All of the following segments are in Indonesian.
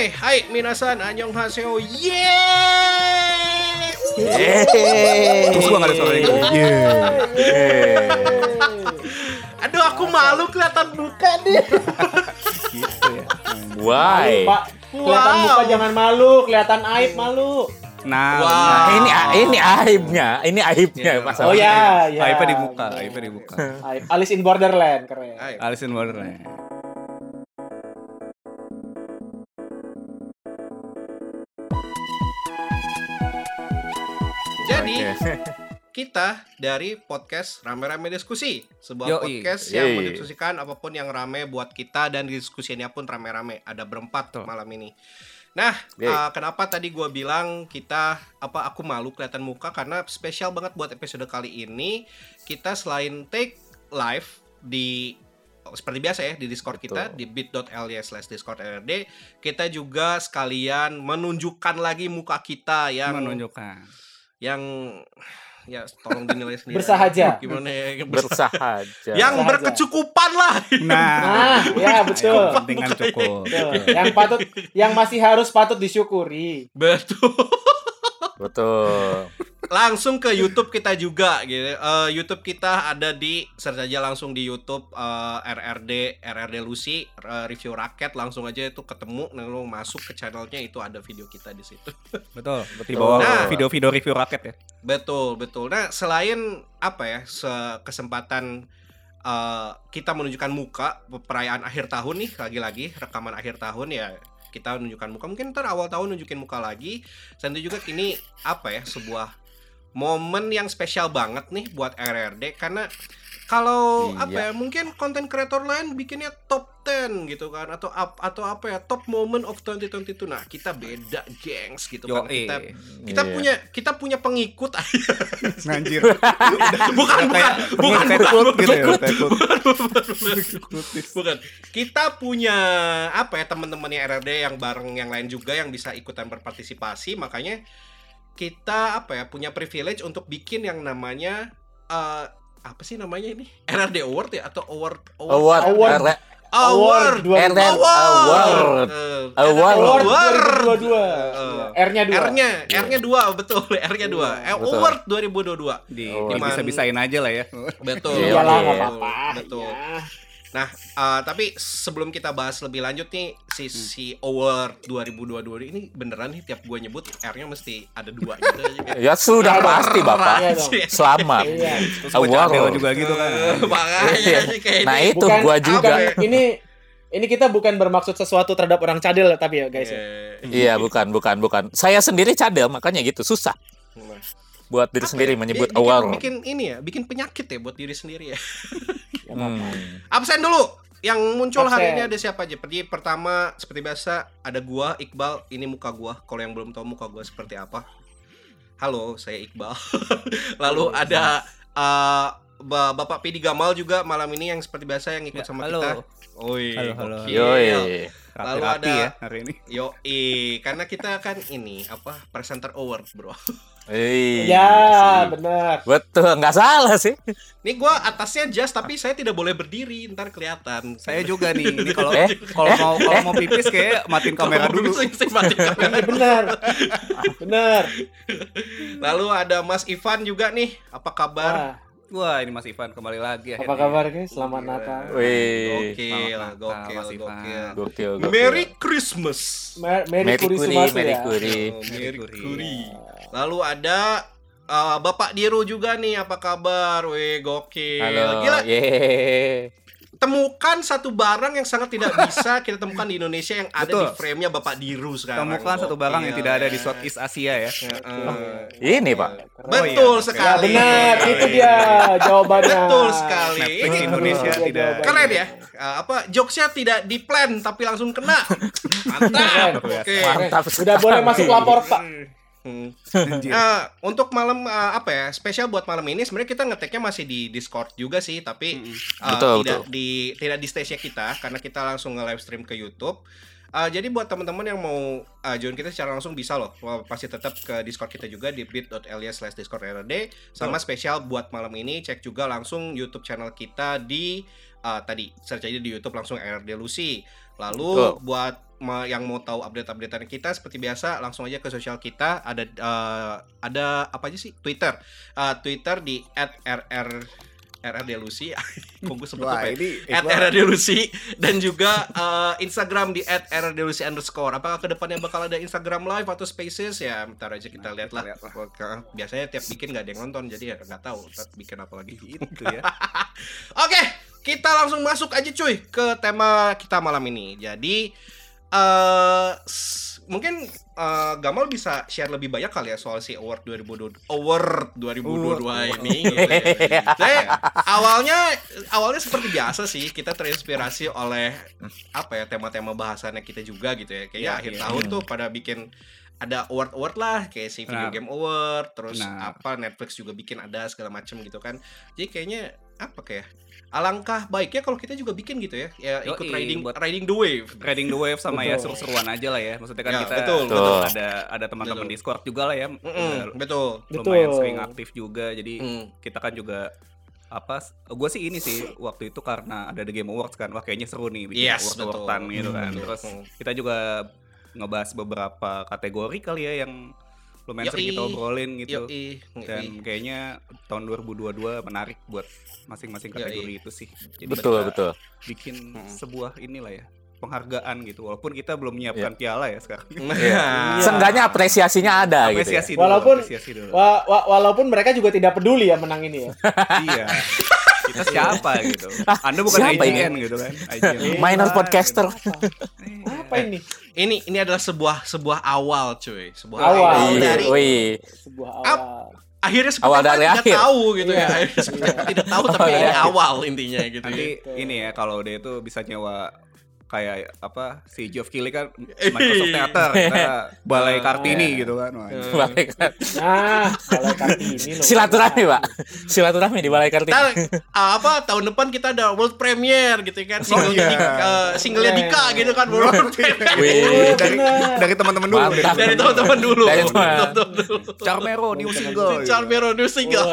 Oke, hai minasan, annyeonghaseyo. Yeay! Yeay. Terus gua nggak ada suara gitu. Aduh, aku malu kelihatan muka nih. Gitu ya. Why? Pak, kelihatan Wow. muka jangan malu, kelihatan aib malu. Nah, Wow. Nah, ini ini aibnya, ini aibnya Iya. masalah. Oh ya, ya. Aibnya di muka, aibnya di muka. Aib. Alice in Borderland, keren. Hai. Alice in Wonderland. Kita dari podcast Rame-Rame Diskusi. Sebuah Yoi. podcast yang mendiskusikan apa pun yang rame buat kita dan diskusinya pun rame-rame. Ada berempat Betul. malam ini. Nah, uh, kenapa tadi gua bilang kita apa aku malu kelihatan muka karena spesial banget buat episode kali ini. Kita selain take live di oh, seperti biasa ya di Discord kita Betul. di bit.ly slash discord RRD kita juga sekalian menunjukkan lagi muka kita yang Menunjukkan. Yang ya tolong dinilai sendiri. Bersahaja. Gimana ya? Bersahaja. yang Bersahaja. berkecukupan lah. Nah, Nah, ya betul. pentingan cukup. Betul. Yang patut yang masih harus patut disyukuri. Betul. Betul. Langsung ke YouTube kita juga gitu. Eh, YouTube kita ada di search aja langsung di YouTube eh, RRD RRD Lucy eh, review raket langsung aja itu ketemu nah lu masuk ke channelnya itu ada video kita di situ. Betul. Di bawah Nah. video-video review raket ya. Betul, betul. Nah, selain apa ya, se- kesempatan eh, kita menunjukkan muka perayaan akhir tahun nih, lagi-lagi rekaman akhir tahun ya kita menunjukkan muka. Mungkin ntar awal tahun nunjukin muka lagi. Dan juga ini apa ya, sebuah momen yang spesial banget nih buat RRD karena kalau Iya. apa ya mungkin konten kreator lain bikinnya top 10 gitu kan atau ap- atau apa ya top moment of 2022 nah kita beda gengs gitu kan Yoi. kita kita Iya. punya kita punya pengikut Anjir. bukan bukan bukan bukan gitu ya. bukan, pengikut. bukan kita punya apa ya teman-temannya RRD yang bareng yang lain juga yang bisa ikutan berpartisipasi makanya kita apa ya punya privilege untuk bikin yang namanya eh, apa sih namanya ini RRD Award ya atau award Award. Award. Award. award award Award. Eh, Award. Award Award. 2022. Eh, R-nya dua. R-nya R-nya dua betul R-nya dua Eh, Betul. Award 2022 Di, Oh, di Diman- bisa-bisain aja lah ya. betul Iya, nggak apa-apa. betul Ya. Nah, eh, tapi sebelum kita bahas lebih lanjut nih si si award 2022 ini beneran nih tiap gue nyebut R-nya mesti ada dua gitu aja kan. Ya sudah pasti Bapak. Iya. Selamat. Iya. Award. juga gitu kan. Eh, Makanya Iya. kayak Nah, ini. itu gua juga. bukan- ini ini kita bukan bermaksud sesuatu terhadap orang cadel tapi ya guys ya. Eh, Iya, bukan, bukan, bukan. Saya sendiri cadel, makanya gitu susah buat diri apa sendiri ya? menyebut bikin, award. bikin ini ya, bikin penyakit ya buat diri sendiri ya. Apa-apa. Hmm. Absen dulu. Yang muncul hari Absen. ini ada siapa aja? Pergi pertama seperti biasa ada gua Iqbal. Ini muka gua. Kalau yang belum tahu muka gua seperti apa. Halo, saya Iqbal. Lalu ada eh, Ba- Bapak Pidi Gamal juga malam ini yang seperti biasa yang ikut Ya, sama halo. kita. Oi, Halo, halo. Yoi. Lalu ada- ya hari ini. Yoi, karena kita kan ini apa presenter award, Bro. Iya Ya, benar. Betul, nggak salah sih. Ini gua atasnya jas tapi saya tidak boleh berdiri, ntar kelihatan. Saya juga nih. Ini kalau Eh, kalau mau kalau mau pipis kayak matiin kamera dulu. kamera. Benar. Benar. Lalu ada Mas Ivan juga nih. Apa kabar? Wah, Wah, ini Mas Ivan kembali lagi apa akhirnya. kabar guys? Selamat Natal. Wih, Gokil, gokil, Mas Ivan. gokil. gokil, gokil. Merry Christmas. Mer- Merry Merry Sumasu Merry ya. Kuri. Oh, Merry Kuri. Kuri. Lalu ada uh, Bapak Diru juga nih. Apa kabar? Wih, gokil. Halo. Gila, Yeay. Temukan satu barang yang sangat tidak bisa kita temukan di Indonesia yang ada Betul. di frame-nya Bapak Diru sekarang. Temukan satu barang yang Gokil, tidak ada di ya. Southeast Asia ya. Heeh. Ini, Pak. Betul Oh, iya. Ya sekali. benar, itu dia jawabannya. Betul sekali. Netflix Ini Indonesia tidak. keren ya. Uh, apa jokesnya tidak di plan tapi langsung kena. Mantap. Oke. Mantap Udah boleh masuk lapor, Pak. Hmm. Nah, untuk malam uh, apa ya spesial buat malam ini sebenarnya kita ngeteknya masih di Discord juga sih tapi uh, Betul, tidak betul. di tidak di stage kita karena kita langsung nge live stream ke YouTube. Uh, jadi buat teman-teman yang mau uh, join kita secara langsung bisa loh. Pasti tetap ke Discord kita juga di bit.ly slash discord RRD. Sama spesial buat malam ini cek juga langsung YouTube channel kita di uh, tadi search aja di YouTube langsung RRD Lucy. Lalu Betul. buat yang mau tahu update-updatean kita seperti biasa langsung aja ke sosial kita ada uh, ada apa aja sih Twitter Uh, Twitter di @rr RRD Lucy. Kok gue sebut Wah, apa ya? ini at RRD Lucy dan juga eh, Instagram di at RRD Lucy underscore. Apakah ke depannya bakal ada Instagram live atau Spaces ya? Bentar aja kita lah. lihat lah. Biasanya tiap bikin nggak ada yang nonton jadi ya nggak tahu ntar bikin apa lagi. gitu ya. Oke, kita langsung masuk aja cuy ke tema kita malam ini. Jadi eh s- mungkin eh, Gamal bisa share lebih banyak kali ya soal si award 2022 award 2022 ini gitu ya. Saya awalnya awalnya seperti biasa sih kita terinspirasi oleh apa ya tema-tema bahasannya kita juga gitu ya. Kayak Iya, akhir iya. tahun tuh pada bikin ada award-award lah kayak si Video Benar. Game Award, terus Benar. apa Netflix juga bikin ada segala macem gitu kan. Jadi kayaknya apa kayak alangkah baiknya kalau kita juga bikin gitu ya. Ya ikut Yoi, riding buat- riding the wave. Riding the wave sama ya seru-seruan aja lah ya. Maksudnya kan Ya, kita betul, betul. ada ada teman-teman. Discord juga lah ya. Mm-mm, Udah betul. lumayan Betul. sering aktif juga. Jadi Mm. kita kan juga apa gue sih ini sih waktu itu karena ada The Game Awards kan wah kayaknya seru nih bikin Yes, award awardan betul. gitu kan Hmm, terus betul. kita juga ngebahas beberapa kategori kali ya yang lumayan sering Yoi. kita obrolin gitu Yoi, dan yoi. kayaknya tahun 2022 menarik buat masing-masing Yoi. kategori itu sih jadi Betul, kita betul. bikin Hmm. sebuah inilah ya penghargaan gitu walaupun kita belum menyiapkan piala ya sekarang Nah, Iya. Seenggaknya apresiasinya ada gitu. ya. apresiasi dulu Walaupun- apresiasi dulu Wa- wa- walaupun mereka juga tidak peduli ya menang ini ya. iya kita siapa gitu anda bukan Siapa IGN gitu kan IGN. Minor Iya, podcaster. Apa, apa ini? ini ini adalah sebuah sebuah awal cuy, sebuah Awal. awal Iya, dari wih. Sebuah Ap- awal. akhirnya Awal dari tidak akhir. tahu gitu Iya. ya. Akhirnya Iya. tidak tahu tapi ini akhir. awal intinya gitu nanti ya. ini ya kalau dia itu bisa nyewa kayak apa si Geoff Keighley kan Microsoft Theater kita balai Kartini gitu kan Wah, Eh. Balai Kar- Nah, kalau Kartini loh. Silaturahmi, Pak. Silaturahmi di Balai Kartini. Ntar, ah, apa tahun depan kita ada world premiere gitu kan single iya. uh, singlenya Dika gitu kan world premiere. Oh, dari dari teman-teman dulu Mantap. dari teman-teman dulu Dari teman. Teman-teman dulu. Charmero new single. Charmero new single.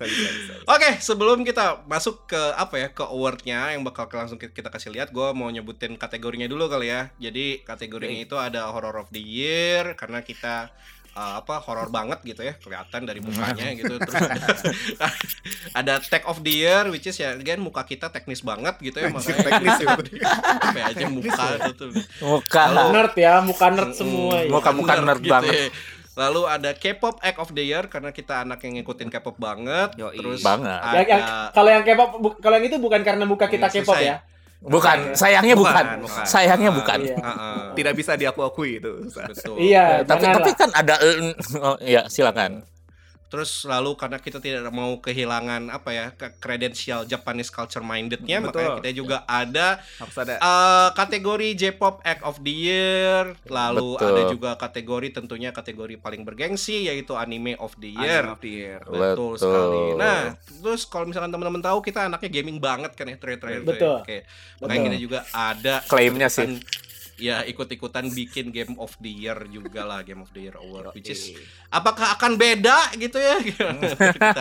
Bisa, bisa, bisa. Oke, sebelum kita masuk ke apa ya ke awardnya yang bakal langsung ki- kita kasih lihat, gue mau nyebutin kategorinya dulu kali ya. Jadi kategorinya itu ada horror of the year karena kita uh, apa horror banget gitu ya kelihatan dari mukanya gitu. Terus ada, ada tech of the year which is ya again muka kita teknis banget gitu ya makanya teknis ya apa ya aja muka itu tuh. Muka. Nerd ya, muka nerd semua ya. Muka-muka nerd banget. ya. Lalu ada K-pop Act of the Year karena kita anak yang ngikutin K-pop banget. Yoi. Terus Banget. ada Yang, yang, kalau yang K-pop bu- kalau yang itu bukan karena muka kita Hmm, K-pop selesai. ya. Bukan, sayangnya bukan. Bukan, bukan. Sayangnya Ah, bukan. Iya. Heeh. tidak bisa diakui-akui itu Betul. Iya, Tapi tapi kan ada eh, oh, ya silakan. Terus lalu karena kita tidak mau kehilangan apa ya ke kredensial Japanese culture mindednya, Betul. makanya kita juga ada harus ada eh, kategori J-pop Act of the Year, lalu Betul. ada juga kategori tentunya kategori paling bergengsi yaitu Anime of the Year. Anime of the Year. Betul, Betul. sekali. Nah, terus kalau misalkan teman-teman tahu kita anaknya gaming banget kan ya terakhir-terakhir tuh ya. Betul. Oke. Makanya Betul. kita juga ada Klaimnya sih. Ya ikut-ikutan bikin Game of the Year juga lah Game of the Year Award which is apakah akan beda gitu ya? kita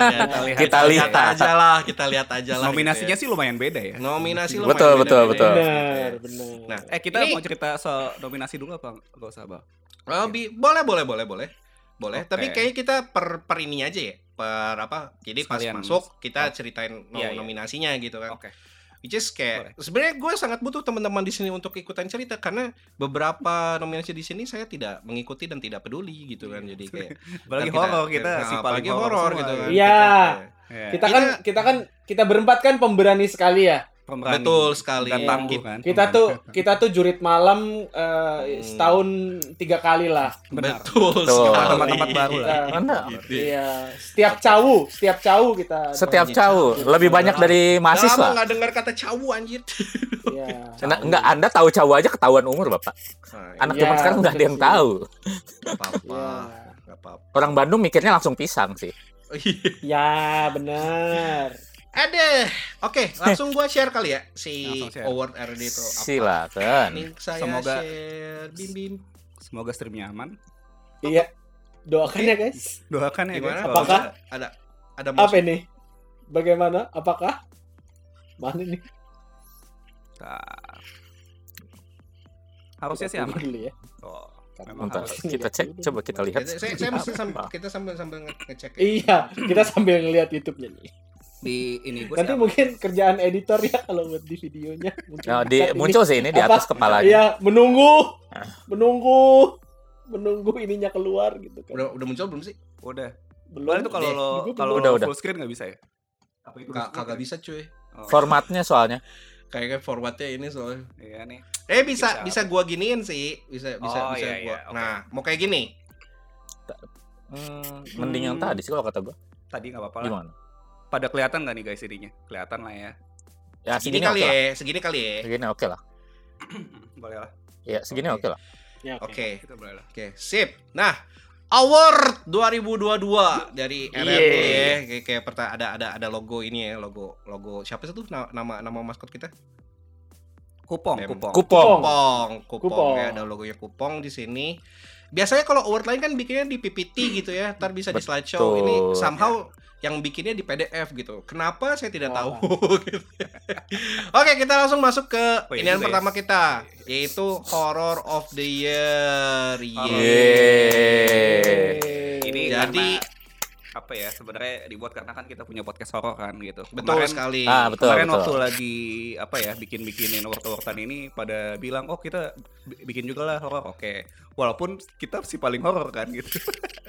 lihat, Kita lihat. Kita lihat. aja lah, kita lihat aja lah. Nominasinya gitu sih lumayan beda ya. ya. nominasi Betul, lumayan betul, beda-beda betul. ya. Benar, benar. Nah, Eh kita Ini- mau cerita soal nominasi dulu apa enggak usah, Bang? oh, bi- boleh boleh boleh boleh. Boleh, Oke. tapi kayaknya kita per per ini aja ya. Per apa? Jadi pas Sekalian. masuk kita Oh. ceritain no- Iya, iya. nominasinya gitu kan. Oke. Which is kayak sebenarnya gue sangat butuh teman-teman di sini untuk ikutan cerita karena beberapa nominasi di sini saya tidak mengikuti dan tidak peduli gitu kan. Jadi kayak Apalagi horor kita nah, si paling apalagi horor gitu kan. Iya. Ya. Kita kan kita kan kita berempat kan pemberani sekali ya. Pemberani Betul sekali. dan Iya. tangguh kan. Kita tuh kita tuh jurit malam eh, setahun tiga kali lah. benar. Betul, Betul. sekali. Tempat-tempat baru lah. Mana? Gitu. iya, setiap cawu, setiap cawu kita. Setiap cawu lebih banyak dari mahasiswa. nggak dengar kata cawu anjir. Iya. Enggak, enggak Anda tahu cawu aja ketahuan umur, Bapak. Nah, Anak Iya, zaman sekarang nggak ada yang sih. tahu. apa-apa. Iya. nggak apa-apa. Orang Bandung mikirnya langsung pisang sih. Ya, benar. Ada. Oke, langsung gua share kali ya si award RD itu apa. Silakan. Ini saya Semoga- share bim bim. Semoga streamnya aman. Iya. Doakan ya guys. Doakan ya Gimana? guys. Apakah? ada ada Apa ini? Bagaimana? Apakah? Mana nih? Nah. Harusnya sih aman. dulu ya. Oh, Bentar, harus. kita cek, coba kita lihat. Saya, saya, saya mesti sambil, kita sambil sambil nge- ngecek. ya. Iya, kita sambil ngeliat YouTube-nya nih. Di ini gue Nanti mungkin kerjaan editor ya kalau buat di videonya. Mungkin Nah, di, saat ini- muncul sih ini di Apa? atas kepalanya. Iya, menunggu, Ah. menunggu, menunggu ininya keluar gitu kan. Udah udah muncul belum sih? udah. Belum. Tuh kalau lo kalau. Udah, udah. full screen nggak bisa ya? Apa itu? Ka- Kagak bisa cuy. Oh, Formatnya soalnya. Kayaknya forwardnya ini soalnya. Iya nih. Eh bisa Bisa. bisa gua giniin sih. Bisa bisa Oh, bisa iya, gua. iya, oke. Nah, mau kayak gini. Hmm, mending yang tadi sih kalau kata gua. Tadi nggak apa-apa lah. Gimana? Pada kelihatan nggak nih guys ininya? Kelihatan lah ya. Ya Segini segini kali oke lah. ya, segini kali ya. Segini oke lah. boleh lah. Ya segini Oke. oke lah. Ya, oke. Oke. Kita boleh lah. Oke, sip. Nah, award 2022 dari RRD ya. Kayak, kayak perta- ada ada ada logo ini ya, logo logo siapa sih tuh Na- nama nama maskot kita? Kupong, Dem. kupong. Kupong. Kupong, kupong, Kupong. ya ada logonya kupong di sini. Biasanya kalau award lain kan bikinnya di PPT gitu ya, ntar bisa di slideshow. Ini Betul. somehow yang bikinnya di PDF gitu. Kenapa saya tidak Wah. tahu? gitu. Oke, kita langsung masuk ke Oh, iya ini yang ya. pertama kita, yaitu Horror of the Year. Horror. Yeay. Ini Jadi- karena apa ya sebenarnya dibuat karena kan kita punya podcast horor kan gitu. Betul Kemarin- sekali. Ah, betul. Kemarin waktu lagi apa ya bikin-bikinin wortel-wortelan ini pada bilang oh kita bi- bikin juga lah horor oke walaupun kita si paling horor kan gitu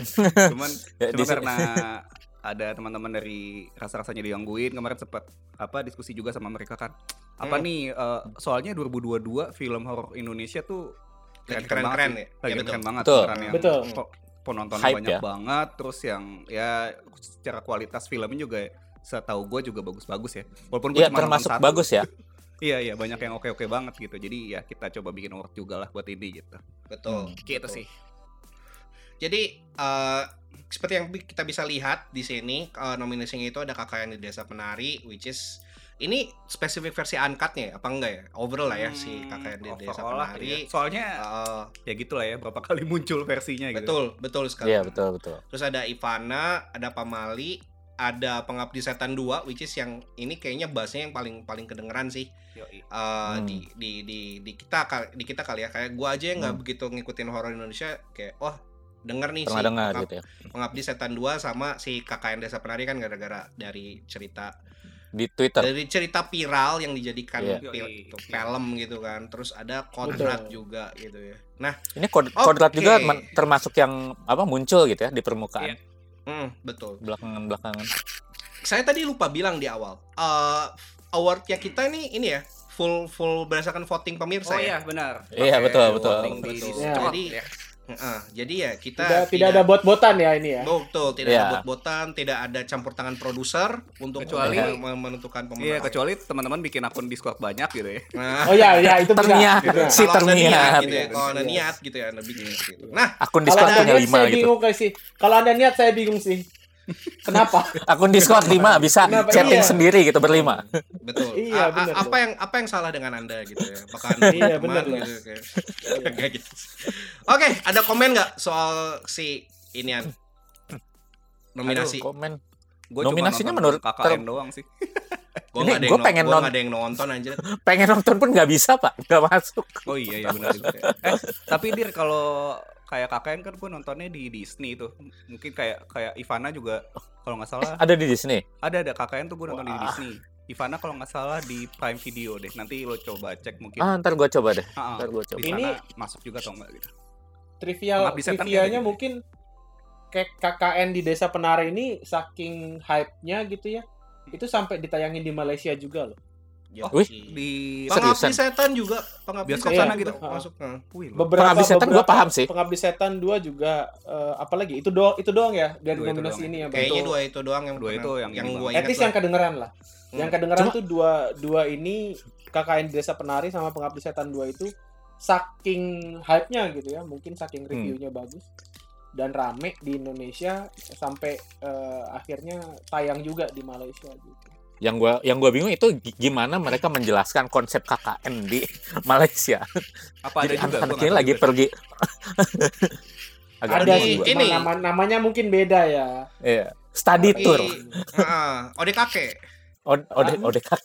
cuman Ya, cuma di- karena ada teman-teman dari rasa-rasanya digangguin kemarin sempat apa diskusi juga sama mereka kan apa Hmm. nih eh, soalnya 2022 film horor Indonesia tuh keren-keren ya? sih. lagi Ya, keren banget Betul. yang Betul. po- penontonnya Hype banyak ya. banget terus yang ya secara kualitas filmnya juga setahu gue juga bagus-bagus ya walaupun gue Ya cuma termasuk satu. bagus ya. Iya iya banyak yang oke oke banget gitu. Jadi ya kita coba bikin award juga lah buat ini gitu. Betul. Gitu betul. sih. Jadi eh, seperti yang kita bisa lihat di sini eh, nominasinya itu ada KKN di Desa Penari which is ini spesifik versi uncut-nya ya? apa enggak ya? Overall lah ya si KKN di Desa Hmm, Penari. ya. Soalnya Eh, ya gitulah ya berapa kali muncul versinya gitu. betul, betul sekali. Iya betul betul. Terus ada Ivana, ada Pamali, ada Pengabdi Setan 2 which is yang ini kayaknya bassnya yang paling paling kedengeran sih Yoi. eh, Hmm. di, di di di kita di kita kali ya kayak gua aja yang nggak Hmm. begitu ngikutin horor Indonesia kayak wah denger nih Pernah si dengar Pengab- gitu ya. Pengabdi Setan 2 sama si KKN Desa Penari kan gara-gara dari cerita Di Twitter. dari cerita viral yang dijadikan Iya. Yoi. itu film gitu kan. Terus ada kodrat juga gitu ya. Nah, Ini kod Oke. kodrat juga termasuk yang apa muncul gitu ya di permukaan Iya. mm, betul. belakangan belakangan. Saya tadi lupa bilang di awal. eh awardnya kita nih ini ya full full berdasarkan voting pemirsa Oh ya. iya benar. Iya, betul, betul. voting Betul. di- Ya. Jadi ya. Heeh, jadi ya kita Tidak, tidak ada bot-botan ya ini ya. Betul, tidak Iya. ada bot-botan, tidak ada campur tangan produser untuk Kecuali- men- menentukan pemenang. Iya kecuali teman-teman bikin akun Discord banyak gitu ya. Nah, Oh ya, ya itu. Terniat. Bisa. Si kalau ada niat terniat. gitu ya, kalau ada Iya. niat gitu ya, ada bikin gitu. Nah, Akun Discord punya niat lima saya gitu. bingung kayak sih. Kalau anda niat saya bingung sih. Kenapa? Akun Discord lima bisa Kenapa? chatting Iya. sendiri gitu berlima. betul. Iya, A- a- bener apa yang apa yang salah dengan Anda gitu ya? Apakah Anda Iya, loh. gitu kayak gitu. Oke, ada komen nggak soal si inian nominasi? Aduh, komen. Gue Nominasinya menurut KKN ter- doang sih. Gua Ini nggak ada gua pengen nonton, ada yang nonton anjir. Pengen nonton pun nggak bisa pak, nggak masuk. Oh iya iya benar. Eh, tapi dir kalau kayak KKN kan gue nontonnya di Disney tuh. Mungkin kayak kayak Ivana juga kalau nggak salah Ada di Disney. ada ada KKN tuh gue nonton di Wah. Disney. Ivana kalau nggak salah di Prime Video deh. Nanti lo coba cek mungkin. Ah ntar gue coba deh. Ah, ah. Ntar gue coba. Di Ini- masuk juga atau enggak gitu. Trivial trivianya kayak gitu. mungkin kayak KKN di Desa Penari ini saking hype-nya gitu ya. Itu sampai ditayangin di Malaysia juga loh. Wih, Di Pengabdi seriusan? setan juga, pengabdi Bioskop setan sana gitu gitu? masuk. Wih, lo. Beberapa Pengabdi Setan gua beberapa- paham sih. Pengabdi Setan 2 juga eh, apalagi itu doang itu doang ya dari Dua nominasi doang. ini ya. Kayaknya Itu- dua itu doang yang dua itu yang yang gua ingat. Yang kedengeran lah. Yang Hmm. kedengeran Cuma- tuh dua dua ini KKN Desa Penari sama Pengabdi Setan 2 itu saking hype-nya gitu ya, mungkin saking Hmm. reviewnya bagus dan rame di Indonesia sampai eh, akhirnya tayang juga di Malaysia gitu. Yang gua yang gua bingung itu gi- gimana mereka menjelaskan konsep KKN di Malaysia. Apa ada Jadi juga? Nggak ini lagi juga. pergi. Agak Ada sih, ini. nama, namanya mungkin beda ya. Iya. Study Di- tour. Heeh, ode kakek. Ode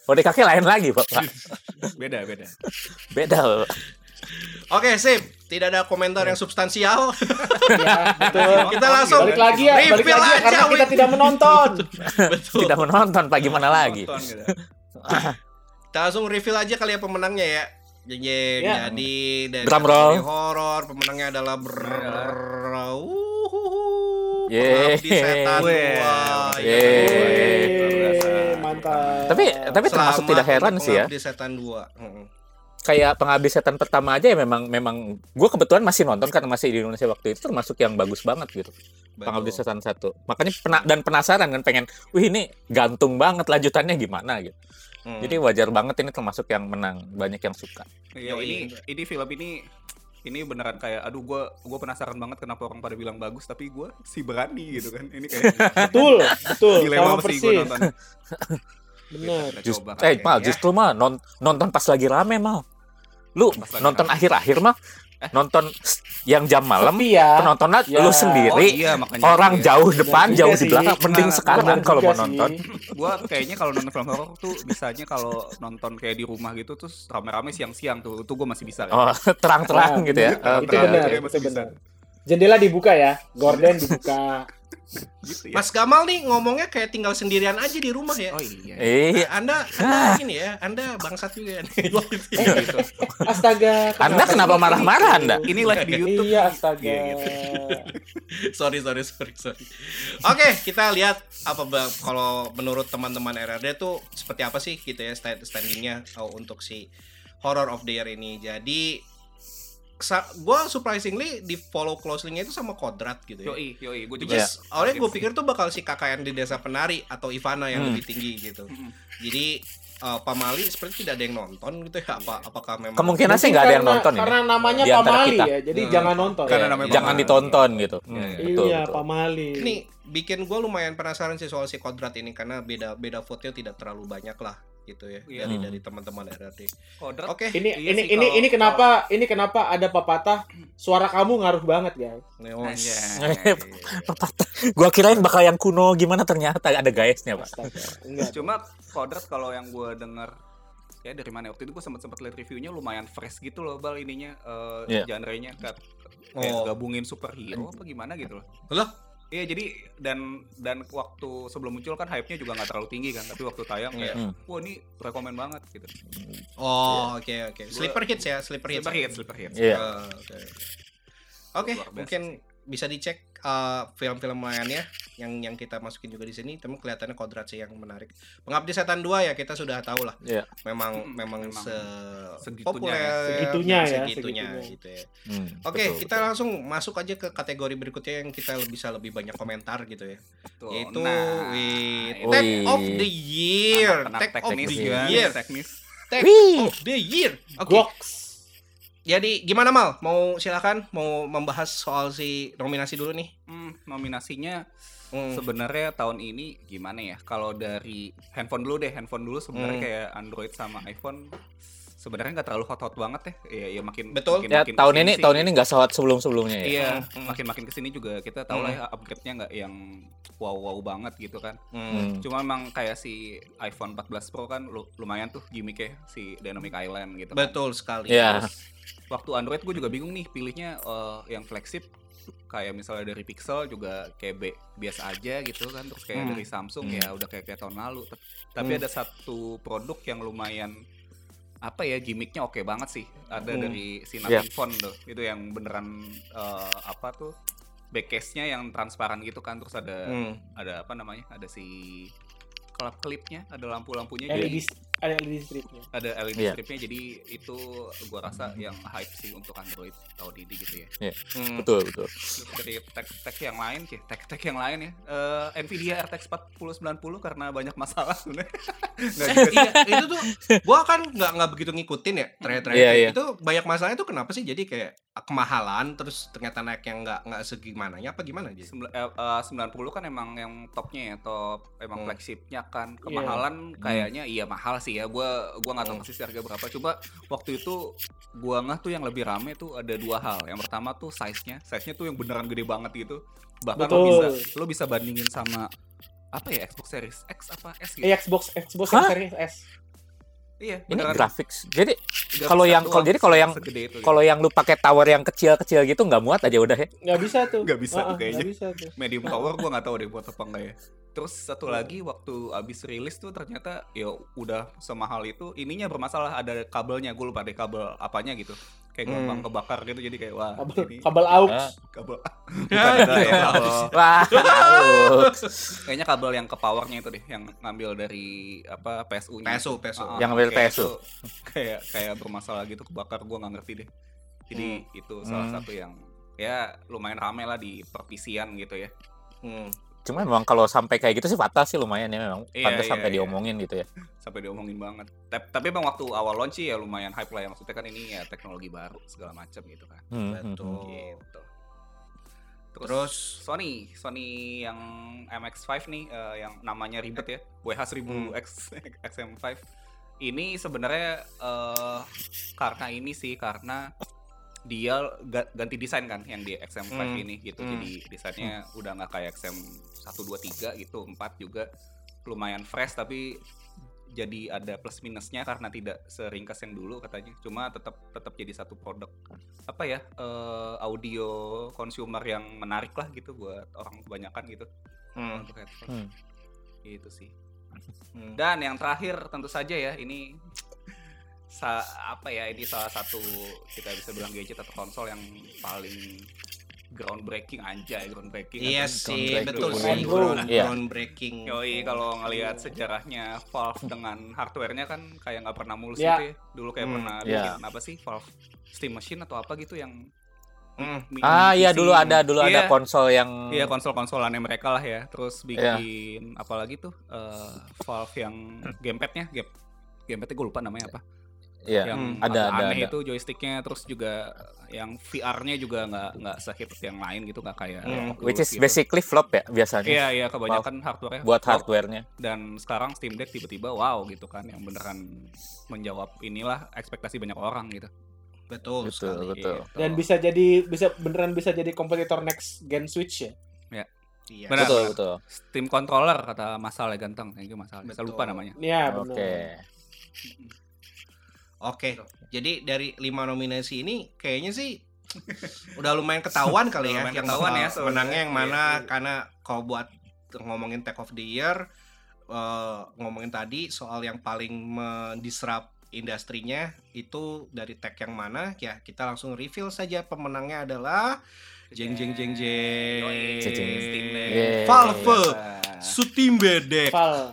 ode kaki lain lagi, Bapak. Beda, beda. Beda. Bapak. Oke, sip. Tidak ada komentar yang substansial. ya, betul. Kita langsung balik lagi ya, balik lagi ya, aja karena kita tidak menonton. betul. Tidak menonton, Pak gimana lagi? Menonton, gitu. kita langsung reveal aja kali ya pemenangnya ya. Jeng jeng. Ya. Jadi dari Drum roll. horor pemenangnya adalah brrrr. Yeay. Setan. Yeay. Ya, mantap. Tapi tapi termasuk tidak heran sih ya. Di setan 2. Kayak pengabdi setan pertama aja ya memang memang gue kebetulan masih nonton karena masih di Indonesia waktu itu termasuk yang bagus banget gitu. Pengabdi Betul. setan satu. Makanya pena dan penasaran kan pengen, wih ini gantung banget lanjutannya gimana gitu. Hmm. Jadi wajar banget ini termasuk yang menang, banyak yang suka. Iya, Yoi. ini ini film ini ini beneran kayak aduh gua gua penasaran banget kenapa orang pada bilang bagus tapi gua sih berani gitu kan. Ini kayak betul, betul. dilema Sama sih gua persis. nonton. Bener. Kita Just, eh kali mal ya. justru mah non- nonton pas lagi rame mal. Lu lagi nonton akhir-akhir mah Eh? nonton yang jam malam ya, penontonnya Ya. lu Oh sendiri. iya makanya Orang ya. jauh depan, juga jauh di belakang. Mending Nah, sekarang bener kalau mau nonton. sih. gua kayaknya kalau nonton film horor tuh bisanya kalau nonton kayak di rumah gitu terus rame-rame siang-siang tuh itu gua masih bisa Oh, terang-terang Nah, gitu ya. itu benar, oke. Oke, itu masih bisa. benar. Jendela dibuka ya, gorden dibuka. gitu ya Mas Gamal nih ngomongnya kayak tinggal sendirian aja di rumah ya. oh iya Eh, Anda, anda ini ya, Anda bangsat juga nih. Waktu itu. Iya, gitu. Astaga. Anda kenapa marah-marah Anda? ini live di YouTube Iya, astaga. Iya, gitu. sorry, sorry, sorry, sorry. Oke, kita lihat apa kalau menurut teman-teman RRD tuh seperti apa sih gitu ya stand standingnya oh, untuk si Horror of the Year ini. Jadi gua surprisingly di follow closely-nya itu sama Kodrat gitu ya. yoi yoi gua Which juga awalnya gue pikir tuh bakal si KKN di Desa Penari atau Ivana yang Hmm. lebih tinggi gitu. Mm-mm. Jadi uh, Pamali seperti tidak ada yang nonton gitu ya. Apa apakah memang Kemungkinan sih nggak ada yang karena- nonton ini. Karena namanya Di Pamali kita. ya, jadi Hmm. jangan nonton. Karena Ya, namanya jangan Pamali. ditonton gitu. Iya, Hmm, iya. betul, iya, betul. Pamali. ini bikin gue lumayan penasaran sih soal si kodrat ini karena beda beda vote-nya tidak terlalu banyak lah gitu ya Iya. dari Hmm. dari teman-teman RRD. Kodrat Oke. Ini Iya ini sih, ini kalau- ini kenapa ini kenapa ada pepatah suara kamu ngaruh banget guys. Neos. Anjay. Gua kirain bakal yang kuno gimana ternyata ada guysnya, Pak. Enggak. Cuma kodrat kalau yang gue denger ya dari mana waktu itu gue sempat sempat lihat reviewnya lumayan fresh gitu loh bal ininya eh, Iya. genre-nya kayak, Oh. gabungin superhero apa gimana gitu loh. Lah? Iya jadi dan dan waktu sebelum muncul kan hype-nya juga nggak terlalu tinggi kan tapi waktu tayang Iya. kayak Hmm. wah ini rekomend banget gitu. Oh, oke oke. Gua- Sleeper hits ya, sleeper hits. Sleeper hit, sleeper hit. Iya. Ah, Oke. Oke, Luar biasa mungkin bisa dicek uh, film-film lainnya yang yang kita masukin juga di sini, tapi kelihatannya kodrat sih yang menarik. Pengabdi Setan 2 ya kita sudah tahu lah. Iya. Memang Hmm, memang, memang se segitunya populer ya. Segitunya ya, segitunya, segitunya. gitu ya. Hmm, Oke, betul, kita betul. langsung masuk aja ke kategori berikutnya yang kita bisa lebih banyak komentar gitu ya. Tuh, Yaitu nah, Tag Wih. of the Year. Tag of the juga, Year. Wih. of the Year. Oke. Goks. Jadi gimana Mal? Mau silakan mau membahas soal si nominasi dulu nih. Hmm, nominasinya Hmm. sebenarnya tahun ini gimana ya? Kalau dari handphone dulu deh, handphone dulu sebenarnya Hmm. kayak Android sama iPhone sebenarnya nggak terlalu hot-hot banget ya. Iya, ya makin Betul. makin, Ya makin tahun ini sih. tahun ini nggak sewat sebelum-sebelumnya ya. Iya, Hmm. makin-makin ke sini juga kita tahu lah ya upgrade-nya nggak yang wow-wow banget gitu kan. Hmm. Hmm. Cuma memang kayak si iPhone 14 Pro kan lu- lumayan tuh gimmicknya si Dynamic Island gitu. kan. Betul sekali. Iya. Terus waktu Android gue juga bingung nih pilihnya eh, yang flagship kayak misalnya dari Pixel juga kayak biasa aja gitu kan terus kayak Hmm. dari Samsung Hmm. ya udah kayak kayak tahun lalu tapi Hmm. ada satu produk yang lumayan apa ya gimmicknya oke banget sih ada Hmm. dari si. Nothing Phone tuh itu yang beneran eh, apa tuh back case-nya yang transparan gitu kan terus ada Hmm. ada apa namanya ada si klip klipnya ada lampu-lampunya LED jadi ada LED stripnya. ada LED Iya. stripnya jadi itu gua rasa yang hype sih untuk Android tahun ini gitu ya Hmm. Betul, betul. Dari tag-tag yang lain sih tag-tag yang lain ya eh, Nvidia RTX 4090 karena banyak masalah sebenarnya Nggak juga sih. iya, itu tuh gua kan nggak nggak begitu ngikutin ya terakhir-terakhir Iya, iya. itu banyak masalahnya tuh kenapa sih jadi kayak kemahalan terus ternyata naik yang nggak nggak segimananya apa gimana jadi? Sembil- eh, eh, 90 kan emang yang topnya ya top emang Hmm. flagshipnya kan kemahalan kayaknya iya mahal sih ya gua gua nggak tahu persis harga berapa coba waktu itu gua ngeh tuh yang lebih rame tuh ada dua hal yang pertama tuh size nya size nya tuh yang beneran gede banget gitu bahkan lo Betul. bisa lo bisa bandingin sama apa ya Xbox Series X apa S gitu Eh, Xbox Xbox Hah? Series S. iya Ini beneran graphics. Jadi kalau yang- kalau- jadi kalau yang- kalau yang lu pakai tower yang kecil-kecil gitu nggak muat aja udah ya. Nggak bisa tuh. Nggak bisa tuh Ah, ah, kayaknya. bisa tuh. medium tower gua nggak tahu deh buat apa enggak ya. Terus satu lagi waktu abis rilis tuh ternyata ya udah semahal itu ininya bermasalah ada kabelnya gue lupa deh kabel apanya gitu kayak Hmm. gampang kebakar gitu jadi kayak wah Kabel ini kabel aux. Ah. kabel bukan ada ya kabel Wah. kayaknya kabel yang ke powernya itu deh yang ngambil dari apa PSU nya PSU, PSU. Yang ngambil PSU. kayak kayak bermasalah gitu kebakar gua nggak ngerti deh jadi itu salah Hmm. satu yang ya lumayan rame lah di perpisian gitu ya Hmm. Cuma memang kalau sampai kayak gitu sih fatal sih lumayan ya memang. Iya, Pantas iya, sampai iya. diomongin gitu ya. sampai diomongin banget. Tapi, tapi emang waktu awal launch sih ya lumayan hype lah ya maksudnya kan ini ya teknologi baru segala macam gitu kan. Hmm, hmm, Betul. hmm. Gitu. Terus, Terus Sony, Sony yang MX5 nih eh, yang namanya ribet ya, WH1000X XM5. Ini sebenarnya eh, karena ini sih karena dia ga- ganti desain kan yang di XM5 Hmm. ini gitu. Hmm. Jadi desainnya udah nggak kayak XM 1 2 3 gitu, 4 juga lumayan fresh tapi jadi ada plus minusnya karena tidak seringkas yang dulu katanya. Cuma tetap tetap jadi satu produk apa ya eh, audio consumer yang menarik lah gitu buat orang kebanyakan gitu hmm. untuk headphone. Hmm. Itu sih. Hmm. Dan yang terakhir tentu saja ya ini sa apa ya ini salah satu kita bisa bilang gadget atau konsol yang paling groundbreaking anjay groundbreaking Iya atau sih, groundbreaking. betul sih. Ground, Iya. groundbreaking. Yoi kalau ngelihat sejarahnya Valve dengan hardware-nya kan kayak nggak pernah mulus Ya. gitu ya. Dulu kayak Hmm, pernah ya. bikin apa sih Valve Steam Machine atau apa gitu yang Hmm. mi- Ah iya dulu ada dulu ada Iya. konsol yang Iya konsol-konsolannya mereka lah ya. Terus Iya. bikin apalagi tuh eh, Valve yang gamepadnya, game gamepadnya gue lupa namanya apa. Iya, yang Hmm, ada, ada, aneh ada. itu joysticknya. Terus juga yang VR-nya juga nggak nggak sehit yang lain gitu, nggak kayak Hmm. Oculus which is gitu. basically flop ya biasanya Iya iya kebanyakan hardware buat hardware-nya. dan sekarang Steam Deck tiba-tiba wow gitu kan yang beneran menjawab inilah ekspektasi banyak orang gitu. Betul, Betul, sekali. betul. Gitu. Dan bisa jadi bisa beneran bisa jadi kompetitor next gen Switch ya. Iya. Benar, betul, benar. betul. Steam controller kata Masal ya ganteng, thank you Masal. Saya lupa namanya. Iya Oke. benar. Oke, jadi dari lima nominasi ini kayaknya sih udah lumayan ketahuan kali ya Lumayan yang ketahuan ya sebenarnya. menangnya yang mana Iya. karena kalau buat ngomongin Tech of the Year eh, ngomongin tadi soal yang paling mendisrupt industrinya itu dari tech yang mana ya kita langsung reveal saja pemenangnya adalah jeng jeng jeng jeng. Valve Deck Val.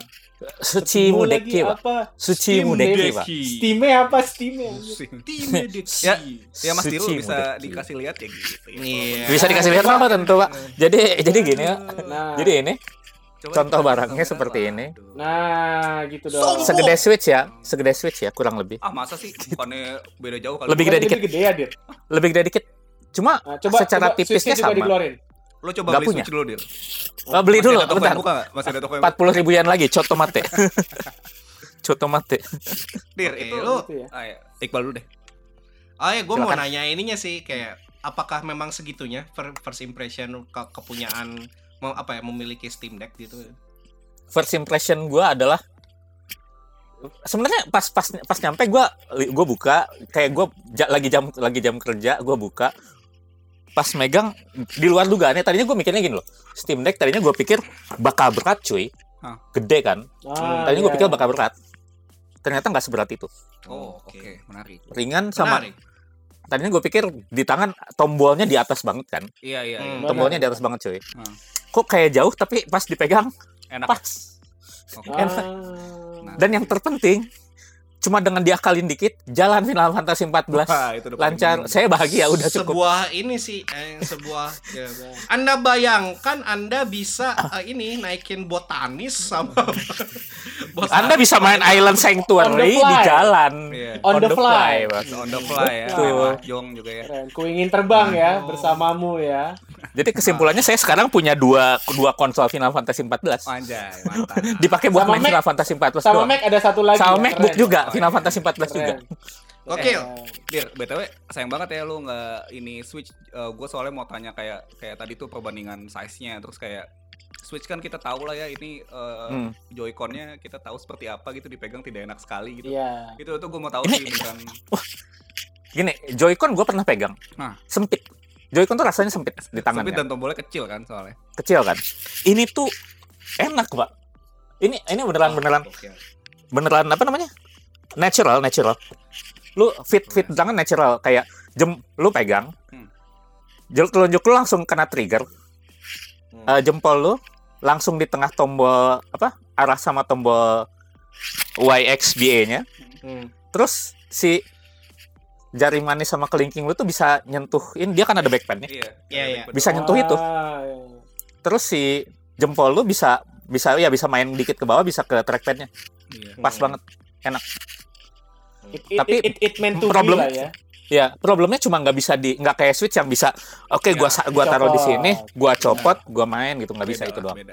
Suci Pak. apa? Suci Mudeki, Pak. Steam-nya apa Steam-nya? Steam Deck Ya, Ya Mas Suci bisa dikasih lihat ya gitu. ya. Iya. Bisa dikasih lihat apa tentu, Pak. Jadi jadi gini ya. Nah, Jadi ini Coba contoh kita barangnya seperti ini. Nah gitu dong. Sombong. segede Switch ya, segede Switch ya kurang lebih. Ah masa sih bukannya beda jauh kali. Lebih gede dikit. gede ya. Lebih gede dikit. Cuma Nah, coba Secara coba tipisnya sama. dikeluarin. Lo coba Nggak beli punya. Switch dulu, Dir. oh, beli Masih dulu ada toko yang bentar. buka nggak? Masih ada toko yang Empat puluh ribuan lagi, coto mate. coto mate. Dir, itu lu- Gitu ya. Ah, ya. Iqbal dulu deh. Oh ya, gue mau nanya ininya sih kayak apakah memang segitunya fir- first impression ke kepunyaan mau apa ya memiliki Steam Deck gitu? First impression gua adalah sebenarnya pas pas pas nyampe gua gua buka kayak gua ja- lagi jam lagi jam kerja gua buka pas megang di luar dugaannya tadinya gue mikirnya gini loh Steam Deck tadinya gue pikir bakal berat cuy Hah. gede kan Ah, tadinya gue iya, pikir iya. bakal berat ternyata nggak seberat itu Oh, oke, menarik. ringan sama Menarik. tadinya gue pikir di tangan tombolnya di atas banget kan Iya, iya, iya. Hmm. tombolnya di atas banget cuy Hmm. kok kayak jauh tapi pas dipegang Enak. pas Oke. Ah. dan yang terpenting cuma dengan diakalin dikit jalan Final Fantasy 14 Wah, itu lancar. Saya bahagia udah cukup. sebuah ini sih eh, sebuah ya. Anda bayangkan Anda bisa eh, ini naikin botanis sama botanis. Anda bisa main Island On Sanctuary the di fly. jalan. Iya. On the fly. Bos. on the fly ya mahjong juga ya Keren. Ku ingin terbang ya bersamamu ya. Jadi kesimpulannya saya sekarang punya dua dua konsol Final Fantasy 14. anjay mantap Dipakai buat Sama main Mac- Final Fantasy 14 Sama doang. Mac ada satu lagi. Sama ya, MacBook keren. juga, Oh, Final iya. Fantasy 14 juga. Keren. Oke. Eh, Dir, btw sayang banget ya lu nggak ini Switch. gue soalnya mau tanya kayak kayak tadi tuh perbandingan size-nya, terus kayak Switch kan kita tahu lah ya ini eh, Hmm. Joy-Con-nya kita tahu seperti apa gitu dipegang tidak enak sekali gitu. Iya. Itu itu gue mau tahu Ini- sih beneran. Gini, Joy-Con gue pernah pegang. Hah. Sempit. Joy-Con tuh rasanya sempit di tangan Tapi ya. dan tombolnya kecil kan soalnya. Kecil kan. Ini tuh enak, Pak. Ini ini beneran beneran Oke. beneran apa namanya? Natural, natural. Lu fit fit di tangan natural kayak jem lu pegang. Hmm. Telunjuk lu langsung kena trigger. Hmm. Eh, jempol lu langsung di tengah tombol apa? Arah sama tombol YXBA-nya. Hmm. Terus si jari manis sama kelingking lu tuh bisa nyentuhin dia kan ada backpan nya Iya. Iya, iya. Bisa nyentuh itu. Ah, iya. Terus si jempol lu bisa bisa ya bisa main dikit ke bawah bisa ke trackpadnya Iya. pas Hmm. banget It, it, Tapi it, it, it meant to problem- be lah ya. ya problemnya cuma nggak bisa di nggak kayak switch yang bisa oke gua Ya, sa- gua taruh di sini gua copot gua main gitu nggak bisa itu doang beda.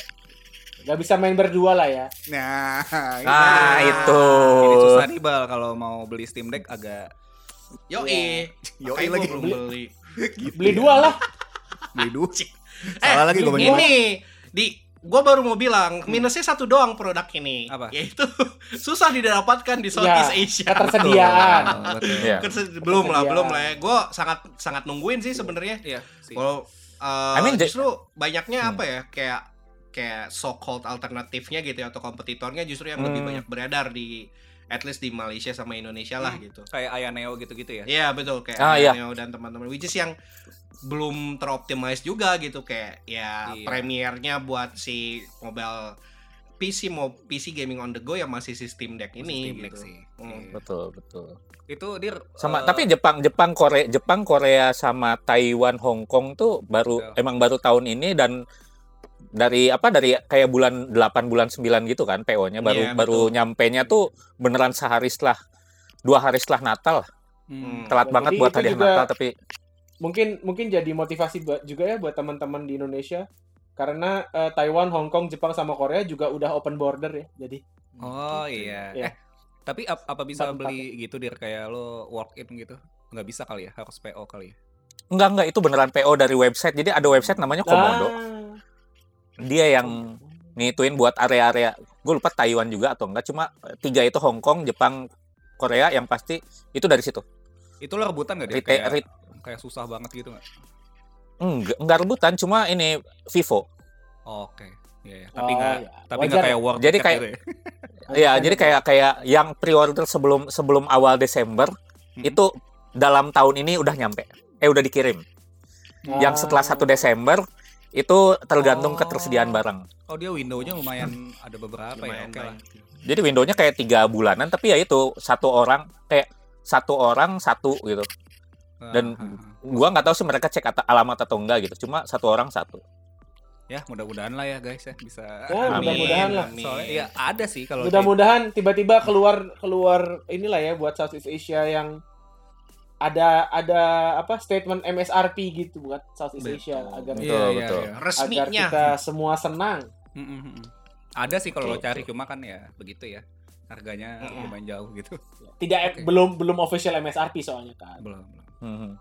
Gak bisa main berdua lah ya. Nah, ah itu Ini susah nih bal kalau mau beli Steam Deck agak Yoi. Yoi Makanya lagi. belum beli. Beli dua lah. beli. Eh, Salah lagi gue ini- Ini di gua baru mau bilang minusnya satu doang produk ini. Apa? Yaitu susah didapatkan di Southeast Ya, Asia. ketersediaan. Iya. Kese- belum lah, belum lah ya. Gue sangat sangat nungguin sih sebenarnya. Iya, sih. Kalau uh, I mean, justru banyaknya Hmm. apa ya kayak kayak so called alternatifnya gitu ya atau kompetitornya justru yang lebih Hmm. banyak beredar di at least di Malaysia sama Indonesia lah Hmm. gitu. Kayak Ayaneo gitu-gitu ya. Iya betul kayak Ah, iya. Neo dan teman-teman which is yang belum teroptimize juga gitu kayak ya Iya. premiernya buat si mobile PC mau PC gaming on the go ya masih si Steam Deck ini Steam Deck gitu. sih. Hmm. Iya. betul betul Itu dir sama eh, tapi Jepang Jepang Korea Jepang Korea sama Taiwan Hong Kong tuh baru Betul. emang baru tahun ini dan dari apa dari kayak bulan 8 bulan 9 gitu kan PO-nya baru Iya, baru betul. nyampe-nya tuh beneran sehari setelah dua hari setelah Natal hmm, telat Ya, banget buat hadiah juga- Natal tapi Mungkin mungkin jadi motivasi buat juga ya buat teman-teman di Indonesia. Karena eh, Taiwan, Hong Kong, Jepang sama Korea juga udah open border ya. Jadi Oh iya. Iya. Eh, tapi ap- apa bisa beli gitu dir kayak lo walk in gitu? Nggak bisa kali ya, harus PO kali ya. enggak enggak itu beneran PO dari website jadi ada website namanya Komodo Ah. Dia yang ngituin buat area-area gue lupa Taiwan juga atau enggak cuma eh, tiga itu Hong Kong Jepang Korea yang pasti itu dari situ Itu lo rebutan nggak dir? Retail- Kayak, ret- kayak susah banget gitu nggak? enggak enggak rebutan cuma ini Vivo Oke. Iya, iya. Tapi Oh, nggak ya. tapi Wajar nggak ya. kayak world Jadi kayak- gitu ya. Iya, jadi kayak kayak yang pre-order sebelum sebelum awal Desember Hmm. itu dalam tahun ini udah nyampe. Eh udah dikirim. Yang Ah. setelah 1 Desember itu tergantung Oh. ketersediaan barang. Oh dia window-nya lumayan ada beberapa ya. Lumayan Oke lah. banyak. Jadi windownya kayak tiga bulanan, tapi ya itu satu orang kayak satu orang satu gitu. Dan- Ah, ah, ah. Gua nggak tahu sih mereka cek alamat atau enggak gitu. Cuma satu orang satu. ya mudah-mudahan lah ya guys ya bisa. Ya, Amin. mudah-mudahan lah. Soalnya ya ada sih kalau Mudah-mudahan tiba-tiba keluar keluar inilah ya buat Southeast Asia yang ada ada apa statement MSRP gitu buat Southeast Betul. Asia agar Iya, Betul, iya, betul. iya. agar Resminya. kita semua senang. Mm, mm, mm. Ada sih kalau lo Betul, cari cuma kan ya begitu ya. Harganya Mm-mm. lumayan jauh gitu. Tidak Oke. belum belum official MSRP soalnya kan. Belum, belum. Hmm.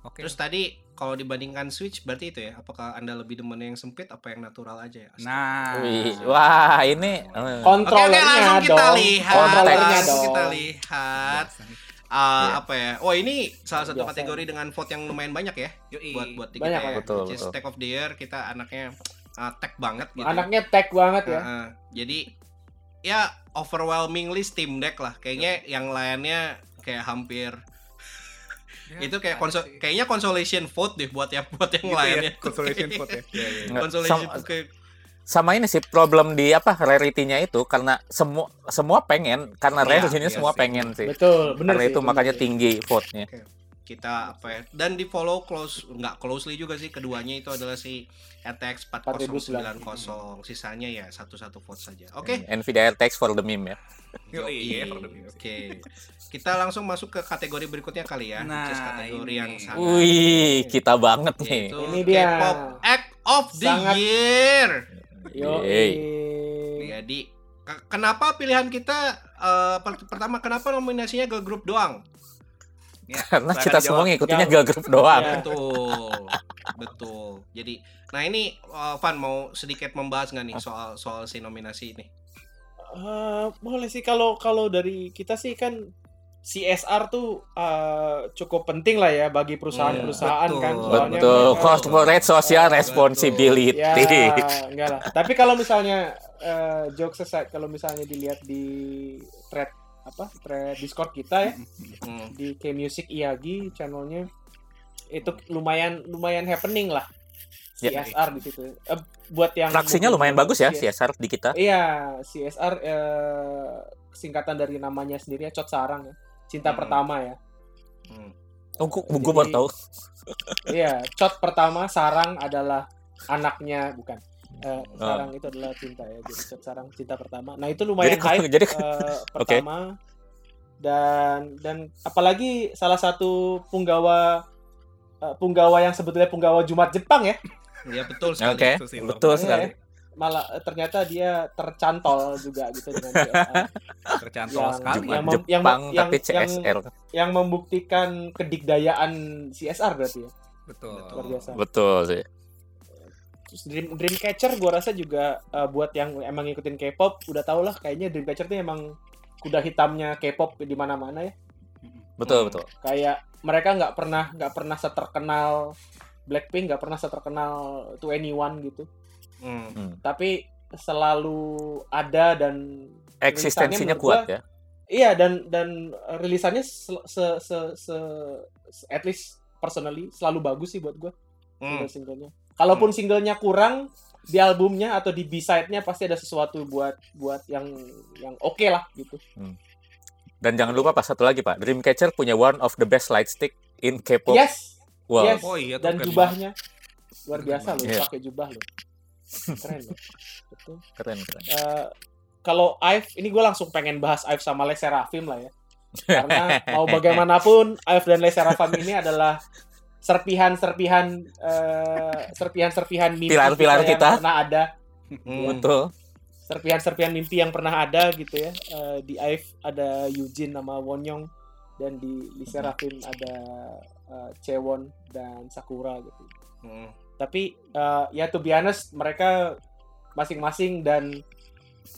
Oke. Terus tadi kalau dibandingkan Switch berarti itu ya, apakah Anda lebih demen yang sempit apa yang natural aja ya? Nah, Wih, wah ini Oke, oke, Kontrolernya langsung kita dong. lihat. Kontrolernya langsung dong. kita lihat. Biasa Ah, Iya. apa ya? Oh, ini salah satu Biasa. kategori dengan vote yang lumayan banyak ya Yoi. buat buat di Banyak, kita ya. betul, Which is betul. Tech of the Year kita anaknya uh, tech banget gitu. Anaknya tech banget ya. Heeh. jadi ya overwhelmingly Steam Deck lah. Kayaknya yang lainnya kayak hampir Ya, itu kayak konsol sih. kayaknya consolation vote deh buat yang buat yang Gitu ya, lainnya. consolation vote ya. Iya. Nggak, consolation sam- kayak sama ini sih problem di apa rarity-nya itu karena semua semua pengen karena Iya, rare ini iya semua sih. pengen sih. Betul, benar Karena sih. itu benar makanya sih. tinggi vote-nya. kita apa ya dan di follow close nggak closely juga sih keduanya itu adalah si RTX 4090 sisanya ya satu-satu vote saja oke Nvidia RTX for the meme ya. Yo, iya, for the Oke. music. Kita langsung masuk ke kategori berikutnya kali ya. Nah, kategori ini. yang sangat Wih, kita banget nih. yaitu Ini dia. K-pop Act of the Sangat- Year. Yo. Jadi ke- kenapa pilihan kita eh, per- pertama kenapa nominasinya ke grup doang? Ya, Karena kita semua ngikutinnya Yang- girl group doang. Ya. Betul. Betul. Jadi nah ini eh, Van mau sedikit membahas nggak nih soal soal si nominasi ini? Eh, boleh sih kalau kalau dari kita sih kan CSR tuh eh, cukup penting lah ya bagi perusahaan-perusahaan Betul. kan. Soalnya Betul, mereka- corporate social Betul. responsibility. Ya, enggak lah. Tapi kalau misalnya eh, jokes aside, kalau misalnya dilihat di thread apa thread Discord kita ya Hmm. di K Music Iyagi channelnya itu lumayan lumayan happening lah Ya. CSR di situ. Eh, buat yang Fraksinya lumayan bagus ya Iya. CSR di kita. Iya, CSR eh, singkatan dari namanya sendiri ya, Cot Sarang ya. Cinta Hmm. pertama ya. Hmm. Oh, gua baru tahu. Iya, Cot pertama Sarang adalah anaknya bukan. Eh, sarang itu adalah cinta ya. Jadi Cot Sarang cinta pertama. Nah, itu lumayan Jadi hype jadi eh, pertama. Dan dan apalagi salah satu punggawa eh, punggawa yang sebetulnya punggawa Jumat Jepang ya. Ya betul sekali. Oke, Itu sih, betul Iya, sekali. Malah eh, ternyata dia tercantol juga gitu dengan CSR. tercantol Yang- sekali. yang ya. mem- yang- Jepang yang- tapi yang- CSR. yang membuktikan kedikdayaan CSR berarti ya. Betul. Luar biasa. Betul sih. Terus Dream Dreamcatcher gue rasa juga uh, buat yang emang ngikutin K-pop udah tau lah kayaknya Dreamcatcher tuh emang kuda hitamnya K-pop di mana-mana ya. Betul, Hmm. betul. Kayak mereka nggak pernah nggak pernah seterkenal Blackpink nggak pernah seterkenal To Anyone gitu. Hmm. Tapi selalu ada dan Eksistensinya kuat gua- ya. iya dan dan rilisannya se, se, se, se- at least personally selalu bagus sih buat gue. Hmm. single-singlenya. Kalaupun singlenya kurang di albumnya atau di B-side-nya pasti ada sesuatu buat buat yang yang oke lah gitu. Dan jangan lupa pas satu lagi Pak, Dreamcatcher punya one of the best light stick in K-pop Yes, world. yes. Oh iya, Dan jubahnya luar biasa loh, banget. pakai jubah loh. Keren loh. Betul. Keren, keren. Eh, kalau Ive, ini gue langsung pengen bahas Ive sama Les Serafim lah ya. Karena mau bagaimanapun Ive dan Les Serafim ini adalah serpihan-serpihan eh, serpihan-serpihan mimpi Pilar-pilar yang kita. pernah ada Hmm. Betul. serpihan-serpihan mimpi yang pernah ada gitu ya. Eh, di Ive ada Eugene nama Wonyong dan di Lee Serafim ada eh, Chewon dan Sakura gitu. Hmm. Tapi eh, ya to be honest mereka masing-masing dan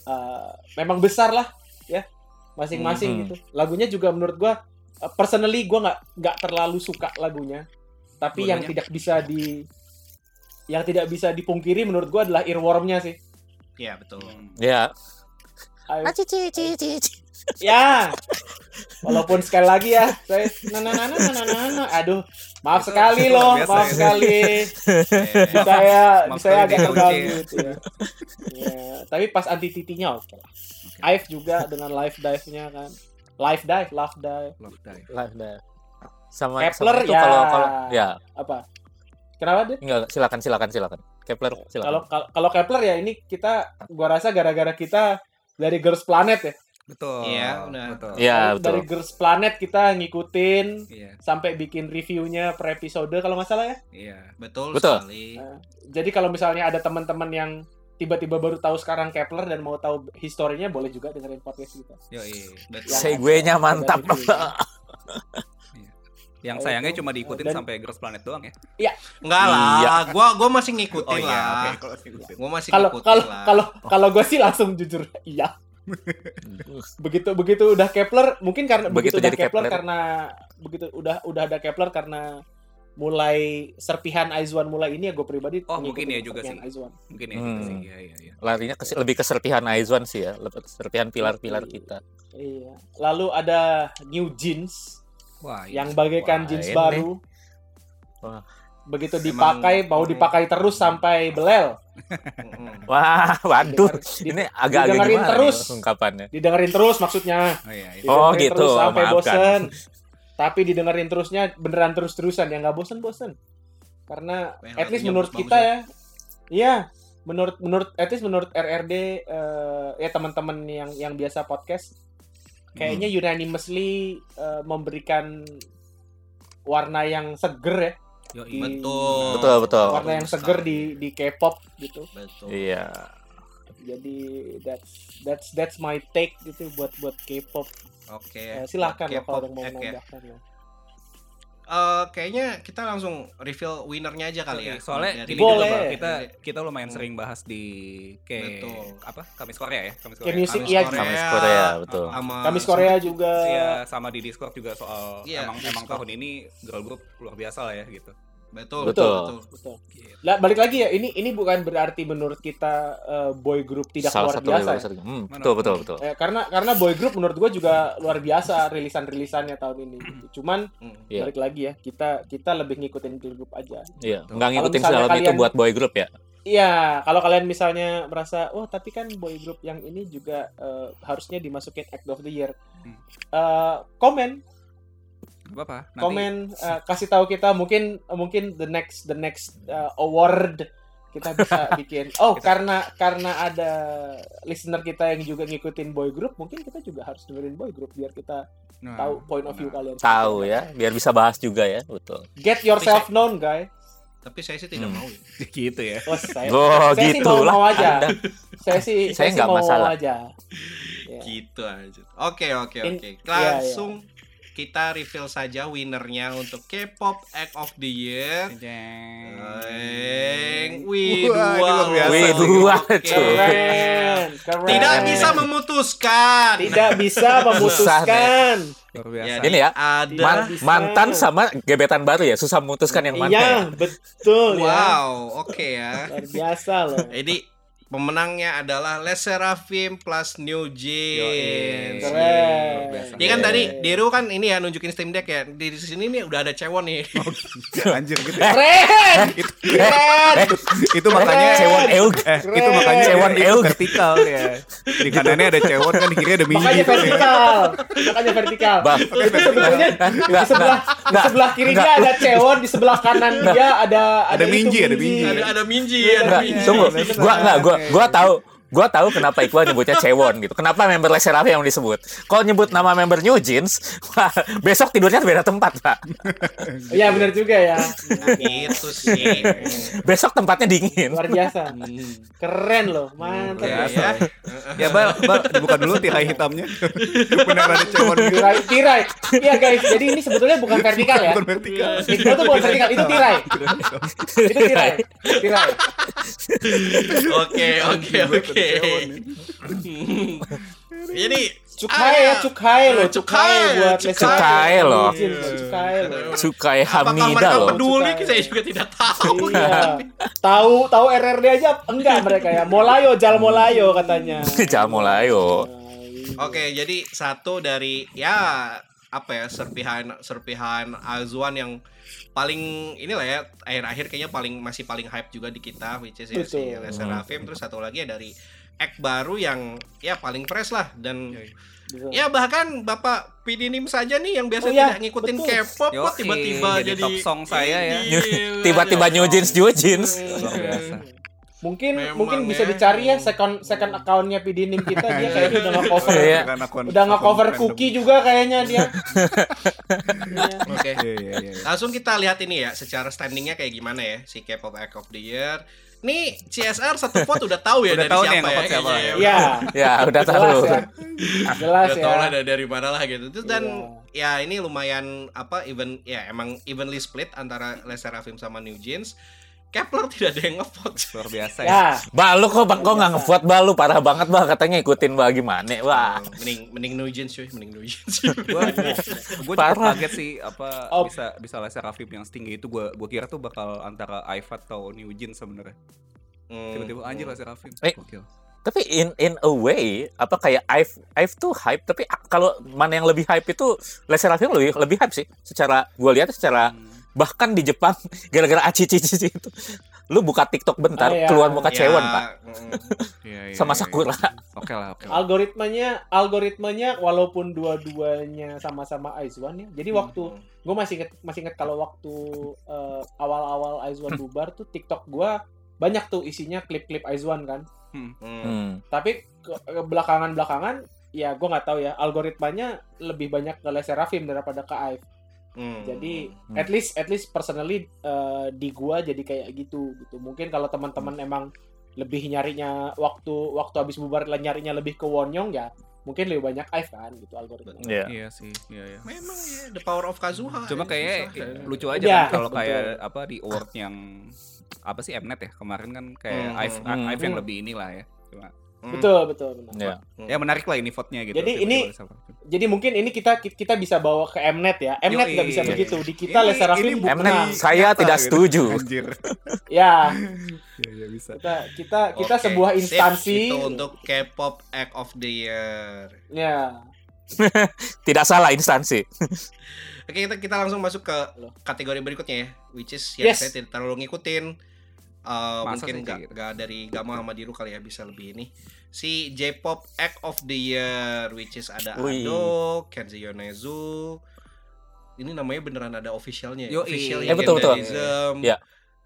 eh, memang besar lah ya masing-masing Mhm. gitu. Lagunya juga menurut gua eh, personally gua nggak nggak terlalu suka lagunya. Tapi yang tidak bisa di yang tidak bisa dipungkiri menurut gua adalah earworm-nya sih. Ya betul. Hmm. Ya. Cici, cici, cici. Ya. Walaupun sekali lagi ya, saya nana nana nana nana. Aduh, maaf Itu- sekali itu loh, maaf sekali. Eh, saya Maaf saya agak terganggu gitu ya. Ya, tapi pas anti titinya oke lah. Ive juga dengan live dive-nya kan. Live dive, love dive. Love Die. Lah, dah. Sama, Kepler sama itu ya. kalau kalau ya Apa? Kenapa deh? enggak silakan silakan silakan. Kepler silakan. Kalau kalau- kalau Kepler ya ini kita gua rasa gara-gara kita dari Girls Planet ya. Betul. Iya, benar. Betul. Iya, Dari- betul. Dari Girls Planet kita ngikutin Iya, sampai bikin reviewnya per episode kalau nggak salah ya. iya. betul, Betul. sekali. Jadi kalau misalnya ada teman-teman yang tiba-tiba baru tahu sekarang Kepler dan mau tahu historinya boleh juga dengerin podcast kita. Yo, iya. Betul. Yang Segue-nya ada- mantap. Yang sayangnya cuma diikutin Dan- sampai Girls Planet doang ya. Enggak lah, Iya. gua gua masih ngikutin Oh iya, lah. oke kalau diikutin. Gua masih Kalau ngikutin kalau lah. kalau kalau gue sih langsung jujur iya. begitu begitu udah Kepler mungkin karena begitu, Begitu udah jadi Kepler, Kepler. karena begitu udah udah ada Kepler karena mulai serpihan Aizwan mulai ini ya gue pribadi Oh, mungkin ya juga sih. Aizwan. Mungkin ya Hmm. juga sih. Iya, iya, iya. Larinya ke, lebih ke serpihan Aizwan sih ya, lebih ke serpihan pilar-pilar kita. Iya. Lalu ada New Jeans Wah, iya. yang bagaikan Wah, jeans ini. baru. Wah. Begitu Emang- dipakai mau dipakai terus sampai belel. Wah, waduh. Didengar- di- Ini agak-agak didengerin gimana terus. nih ungkapannya? didengerin terus maksudnya Oh iya, iya. Oh, gitu, terus sampai maafkan. bosen tapi didengerin terusnya beneran terus-terusan ya nggak bosen-bosen karena Eh, at least menurut kita ya iya menurut menurut at least menurut RRD eh, ya teman-teman yang yang biasa podcast kayaknya Hmm. unanimously eh, memberikan warna yang seger ya Yoi. Betul. Betul, betul. warna yang seger di di K-pop gitu Betul. Iya. jadi that's that's that's my take gitu buat buat K-pop Oke. Eh, silakan Buat ya kalau ada mau menambahkan ya. Eh, kayaknya kita langsung reveal winernya aja kali ya. Soalnya gini juga, Boleh. Kita kita lumayan Hmm. sering bahas di kayak Betul. apa? Kamis Korea ya, Kamis Kayak Korea. musik Kamis iya Korea, Kamis Korea, betul. sama Kamis Korea juga Iya, sama di Discord juga soal Iya, emang emang tahun ini girl group luar biasa lah ya gitu. Betul, Betul. betul, betul. betul Gitu. Lah, balik lagi ya, ini ini bukan berarti menurut kita eh, boy group tidak Salah luar satu biasa. ya. Hmm, betul, betul, betul. Eh, karena karena boy group menurut gue juga luar biasa rilisan-rilisannya tahun ini. Cuman Hmm. Iya. balik lagi ya, kita kita lebih ngikutin girl group aja. Iya, Betul. nggak ngikutin misalnya dalam itu kalian- buat boy group ya. Iya, kalau kalian misalnya merasa, oh tapi kan boy group yang ini juga eh, harusnya dimasukin act of the year. Hmm. Eh, komen, Gak apa-apa. Nanti komen, eh, kasih tahu kita mungkin mungkin the next the next eh, award kita bisa bikin. Oh, karena karena ada listener kita yang juga ngikutin boy group, mungkin kita juga harus dengerin boy group biar kita nah, tahu point of view nah. kalian. Tahu ya, biar bisa bahas juga ya, betul. Get yourself known, guys. Tapi saya sih tidak Hmm. mau. ya. gitu ya. Oh, saya, Oh, saya sih gitu mau, lah. mau aja. Anda. Saya sih saya, Saya sih nggak mau masalah. aja. Ya. Gitu aja. Oke, oke, oke. iya, Langsung kita reveal saja winernya untuk K-pop Act of the Year. Jeng. Eng, wih, ini dua. Wih, dua. Keren, keren. Tidak bisa memutuskan. tidak bisa memutuskan. Luar biasa. Jadi Ini ya, ada Man- bisa. mantan sama gebetan baru ya, susah memutuskan yang mana. ya. Iya, betul ya. Wow, oke ya. Luar biasa loh. Jadi pemenangnya adalah Les Seraphim plus New Jeans. Keren. Luar biasa. Ya kan tadi Deru kan ini ya nunjukin Steam Deck ya. Di sini nih udah ada cewek nih. Anjir gitu. ya. Keren. Keren. itu makanya Cewon Eug. eh itu makanya Cewon itu Eug. vertikal ya. Di kanannya ada cewon kan di kiri ada minggi Makanya gitu ya. vertikal. Makanya vertikal. Itu sebetulnya di sebelah di sebelah kiri nggak. dia ada cewon, di sebelah kanan dia ada Ada itu, Minji, ada Minji. ada ada Minji, Iya, ada Minji. tunggu. bener. Gua enggak, gua Gua tahu Gua tahu kenapa Iqbal nyebutnya Cewon gitu. Kenapa member Les Seraphim yang disebut? Kalau nyebut nama member New Jeans, wah, besok tidurnya beda tempat, Pak. Iya benar juga ya. Gitu sih. Besok tempatnya dingin. Luar biasa. Hmm. Keren loh. Mantap. Ya, Biasa. ya. Ya, Bal, Bal, dibuka dulu tirai hitamnya. Benar ada cewon. Tirai, tirai. Iya guys, jadi ini sebetulnya bukan vertikal ya. Bukan vertikal. Itu tuh bukan vertikal, itu tirai. Itu tirai. Tirai. Oke, oke, oke. Jadi Cukai ah, ya, cukai loh, Cukai, cukai buat cukai. Cukai loh. Cukai loh. Sukai Apakah Hamida loh. peduli? Cukai. Saya juga tidak tahu. Iya. Tahu tahu RRD aja enggak mereka ya. Molayo, Jal Molayo katanya. Jamolayo. Oke, jadi satu dari ya apa ya serpihan serpihan Azwan yang paling inilah ya akhir-akhir kayaknya paling masih paling hype juga di kita which is ya si Betul. Seraphim terus satu lagi ya dari act baru yang ya paling fresh lah dan Gitu. ya bahkan Bapak Pidinim saja nih yang biasa Oh iya, tidak ngikutin betul. K-pop kok tiba-tiba jadi jadi, top song saya ya. Tiba-tiba New Jeans, New Jeans. Mungkin Memang mungkin bisa ya. dicari ya second second accountnya Pidinim kita dia kayaknya udah nge-cover Iya. Bukan akun- udah nge-cover akun cookie juga kayaknya dia. Iya. Oke. fandom. Iya, iya, iya. Langsung kita lihat ini ya, secara standingnya kayak gimana ya si K-pop Act of the Year. Nih CSR satu vote udah tahu ya Udah dari tahu siapa yang ya. siapa. kayaknya. Iya, Ya, udah tahu. jelas ya. Jelas Udah tahu lah ya. dari, dari mana lah gitu. Terus dan Iya. ya ini lumayan apa even ya emang evenly split antara Les Seraphim sama New Jeans. Kepler tidak ada yang ngevote. Luar biasa ya. Ya, Balu kok bang, kok nggak ngevote balu parah banget bang katanya ikutin bah gimana wah mending mending New Jeans cuy, mending New Jeans. Gua gue cukup Parah. kaget sih apa Oh. bisa bisa Les Seraphim yang setinggi itu gua gua kira tuh bakal antara Ivat atau New Jeans sebenarnya. Hmm. Tiba-tiba anjir Les Seraphim. Eh. Gokil. tapi in in a way apa kayak Ive Ive tuh hype tapi kalau mana yang lebih hype itu Les Seraphim lebih lebih hype sih secara gue lihat secara Hmm. Bahkan di Jepang gara-gara aci cici itu lu buka TikTok bentar, Ah, iya. keluar muka Ya, Cewon, Pak. mm, Iya, iya, Sama iya, Sakura. iya. Oke lah, oke lah. algoritmanya algoritmanya walaupun dua-duanya sama-sama Aizwan ya jadi waktu gue masih inget masih inget kalau waktu eh, awal-awal Aizwan bubar tuh TikTok gue banyak tuh isinya klip-klip Aizwan kan mm. Hmm. tapi belakangan-belakangan ya gue nggak tahu ya algoritmanya lebih banyak ke Les Serafim daripada ke Aif Mm. jadi Hmm. at least at least personally eh, di gua jadi kayak gitu gitu mungkin kalau teman-teman emang lebih nyarinya waktu waktu habis bubar lah nyarinya lebih ke Wonyong ya mungkin lebih banyak Aif kan gitu algoritmanya Iya. Iya sih, iya ya. memang ya the power of Kazuha Cuma ya, kayak susah ya. lucu aja Iya, kan kalau kayak apa di award yang apa sih Mnet ya kemarin kan kayak Hmm, Ive, hmm, Ive yang hmm. lebih inilah ya. Cuma Mm. betul betul benar Iya. ya menarik lah ini vote-nya gitu. Jadi ini- jadi mungkin ini kita kita bisa bawa ke Mnet ya Mnet nggak bisa begitu di kita Ini- Les Serafim ini bukan Mnet saya nyata tidak gitu. setuju. Anjir. ya Iya, iya bisa. kita kita kita sebuah instansi itu untuk K-pop Act of the Year ya Tidak salah instansi. Oke kita kita langsung masuk ke kategori berikutnya ya, which is yang Yes. saya tidak terlalu ngikutin. Uh, Masa mungkin nggak gitu? nggak dari Gama sama Diru kali ya bisa lebih ini. Si J-pop Act of the Year, which is ada Wih. Ado, Kenji Yonezu. Ini namanya beneran ada officialnya, ya? Official Ya, betul, betul. Ya.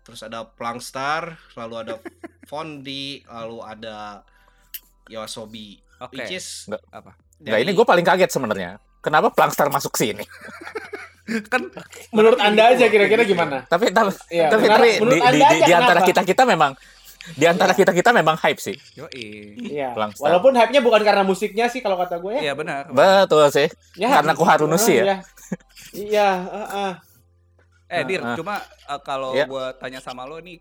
Terus ada Plangstar, lalu ada Fondi, lalu ada Yoasobi. Oke. Which is Nggak. Apa? Nah, ini gue paling kaget sebenarnya. Kenapa Plangstar masuk sini? Kan menurut anda aja kira-kira gimana Tapi tapi ya tapi, menurut- tapi di, di, Anda di, di antara kita kita memang di antara Iya. kita kita memang hype sih. Iya. Walaupun hype-nya bukan karena musiknya sih kalau kata gue ya. Iya benar. Betul sih. Ya, Karena Koharunushi ya? Iya. Iya, heeh. Eh Dir, cuma uh, kalau Ya. gua tanya sama lo nih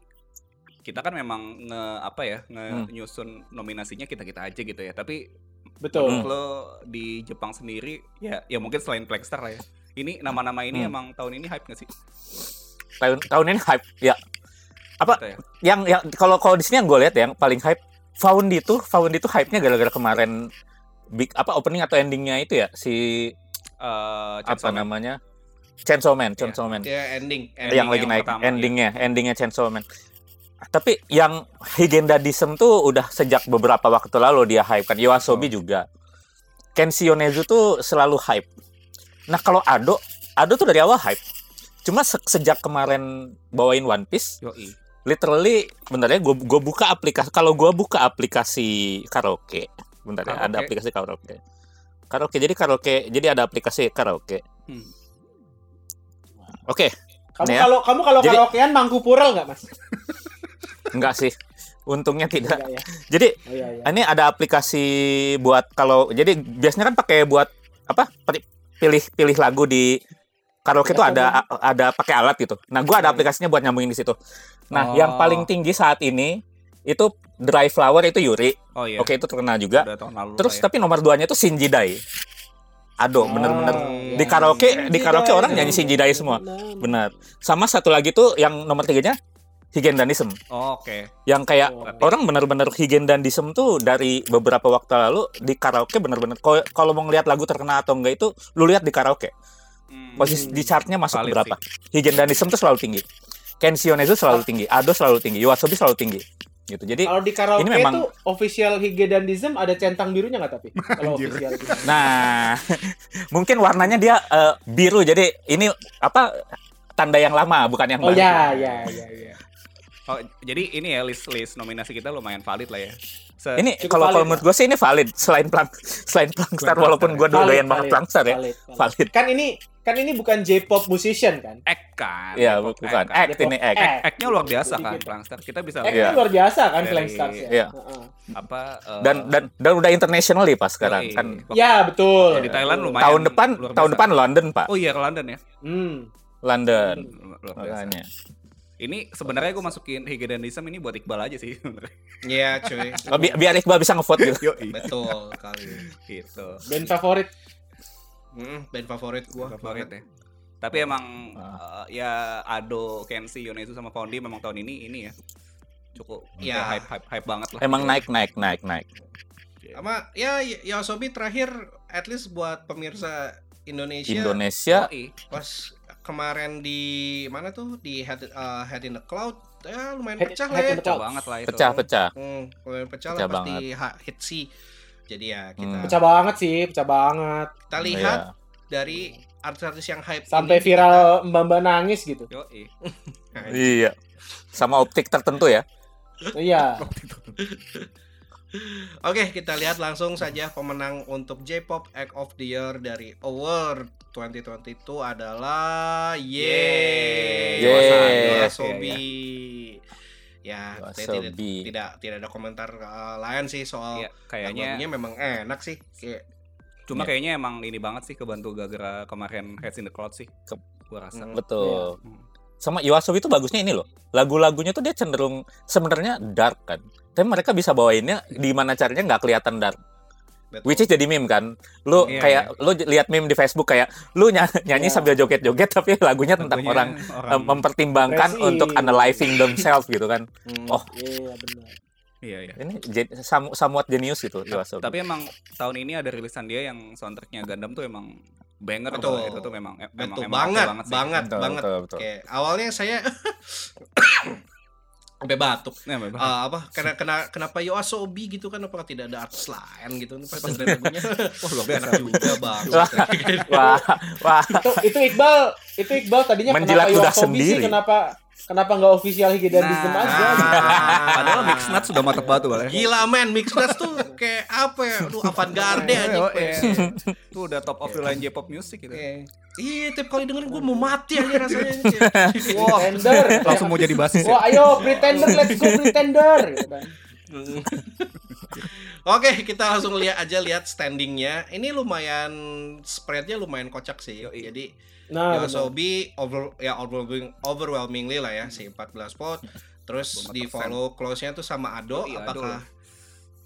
kita kan memang nge apa ya Hmm. nge nyusun nominasinya kita kita aja gitu ya tapi Betul. lo di Jepang sendiri ya ya mungkin selain Blackstar lah ya ini nama-nama ini Hmm. emang tahun ini hype gak sih Tahun tahun ini hype ya. Apa Gitu ya? yang yang kalau kalau di sini yang gue lihat yang paling hype Found itu Found itu hype-nya gara-gara kemarin big apa opening atau endingnya itu ya si Eh, apa Man. namanya Chainsaw Man, Chainsaw Man. ya ending, Ending yang lagi yang naik pertama, iya. endingnya, endingnya Chainsaw Man. Tapi yang Higendadism tuh udah sejak beberapa waktu lalu dia hype kan. Yoasobi juga. Kenshi Yonezu tuh selalu hype. Nah kalau Ado, Ado tuh dari awal hype. Cuma se- sejak kemarin bawain One Piece, Yoi. literally bentar ya gue gue buka aplikasi kalau gue buka aplikasi karaoke bentar ya ada aplikasi karaoke karaoke jadi karaoke jadi ada aplikasi karaoke Hmm. oke Kamu Nih ya. kalau kamu kalau Jadi- karaokean mangku purel nggak, Mas? enggak sih untungnya tidak Enggak ya. jadi Oh iya iya. ini ada aplikasi buat kalau jadi biasanya kan pakai buat apa pilih pilih lagu di karaoke itu ada ada pakai alat gitu nah gua ada Iya. aplikasinya buat nyambungin di situ nah Oh. yang paling tinggi saat ini itu Dry Flower itu Yuri oh iya Oke itu terkenal juga. Terus ya. tapi nomor duanya itu Shinji Dai. Ado, bener-bener Oh, di iya. karaoke di karaoke orang nyanyi Shinji Dai semua. Benar. Sama satu lagi tuh yang nomor tiganya Higendanism. Oh, oke Yang kayak Oh. orang bener-bener Higendanism tuh dari beberapa waktu lalu di karaoke bener-bener kalau kalau mau ngelihat lagu terkenal atau enggak itu lu lihat di karaoke. Hmm. Posisi di chartnya masuk Valid berapa? Higendanism tuh selalu tinggi. Kenshi Yonezu selalu tinggi, Ado selalu tinggi, Yoasobi selalu tinggi. Gitu. Jadi Kalau di karaoke Ini memang- tuh official Higedandism ada centang birunya nggak tapi? Kalau official gitu. Nah, mungkin warnanya dia eh, biru. Jadi ini apa tanda yang lama, bukan yang Oh baru. ya ya ya ya. Oh, jadi ini ya list list nominasi kita lumayan valid lah ya. Se- Ini kalau kalau menurut gue sih ini valid selain plang selain Plangstar walaupun gue Plangstar, doyan banget Plangstar ya. valid, valid. Valid. Kan ini kan ini bukan J-pop musician kan? act kan. Iya, bukan. kan. Act ini act. Act. Act-nya luar biasa kan, Plangstar. Kita bisa Iya. kan luar biasa kan Stars ya. Iya. Heeh. apa eh, Dan dan dan udah international pas sekarang yoi. kan. Ya betul. Di Thailand lumayan. Tahun depan tahun depan London, Pak. Oh iya ke London ya. Hmm. London. Luar biasa. Ini sebenarnya gue masukin Higedandism ini buat Iqbal aja sih sebenarnya. Iya cuy, Oh, bi- biar Iqbal bisa ngevote gitu. Betul kali. Gitu. Band favorit. Mm, band favorit gua. Favorit banget. ya. Tapi emang eh, ya Ado, Kenshi, Yonezu sama Fondi memang tahun ini ini ya cukup ya hype hype hype banget lah. Emang naik naik naik naik. Sama ya Yosobi terakhir at least buat pemirsa Indonesia Indonesia Yoi. pas kemarin di mana tuh di Head, uh, Head in the Cloud ya lumayan Head- pecah lah head ya. in the Pecah banget lah itu. Pecah-pecah. Hmm, lumayan pecah, Pecah lah banget. ha- hit C. Jadi ya kita Hmm. Pecah banget sih, pecah banget. kita lihat Iya. dari artis-artis yang hype Sampai ini, viral mbak-mbak nangis gitu. Yo, kita- Iya. Sama optik tertentu ya. Iya. Oke, kita lihat langsung saja pemenang untuk J-pop Act of the Year dari Award 2022 adalah Yeay, Yeay. Sobi. Ya, saya tidak, Yoasobi. tidak tidak ada komentar uh, lain sih soal Iya, kayaknya lagunya memang enak sih. Kayak cuma Iya. kayaknya emang ini banget sih kebantu gara-gara kemarin Heads in the Cloud sih. Ke- Gua rasa. Hmm. Betul. Hmm. Sama Yoasobi itu bagusnya ini loh. Lagu-lagunya tuh dia cenderung sebenarnya dark kan. Tapi mereka bisa bawainnya di mana caranya nggak kelihatan dark. betul. Which is jadi meme kan. Lu Iya, kayak lu j- lihat meme di Facebook kayak lu ny- nyanyi Iya. sambil joget-joget tapi lagunya tentang Lagunya orang orang em, mempertimbangkan Depresi. untuk analyzing themselves gitu kan. Hmm. Oh, Iya benar. Iya, iya. Ini somewhat genius gitu Yoasobi. Tapi emang tahun ini ada rilisan dia yang soundtracknya Gundam tuh emang banger Betul. tuh. Itu tuh memang em- emang, betul emang banget, oke sih. banget, Betul, banget. betul, betul. Oke, awalnya saya sampai batuk. Nah, memang. Ah, apa karena kena kenapa Yoasobi gitu kan apakah tidak ada artis lain gitu pas dari lagunya Wah, luar biasa. juga bang Wah, wah. Itu, itu Iqbal, itu Iqbal tadinya Menjilat kenapa ludah Yoasobi sih sendiri. kenapa kenapa nggak official Higedandism Nah. aja? Padahal Mix Nuts sudah mantep banget tuh, ya. gila men mix nuts tuh kayak apa ya lu avant-garde aja Oh, iya. Itu udah top of the line J-pop music gitu. Oke. Iya, tiap kali dengerin gue mau mati aja rasanya. Wah, Pretender. langsung mau jadi basis ya. Wah, ayo pretender, let's go pretender. Gitu. Oke, kita langsung lihat aja lihat standingnya. Ini lumayan spreadnya lumayan kocak sih. Yoi. Jadi Nah, benar. Yoasobi over ya overwhelming, overwhelmingly lah ya si 14 vote. Terus 24%. di follow close-nya tuh sama Ado. Yoi, Ado. Apakah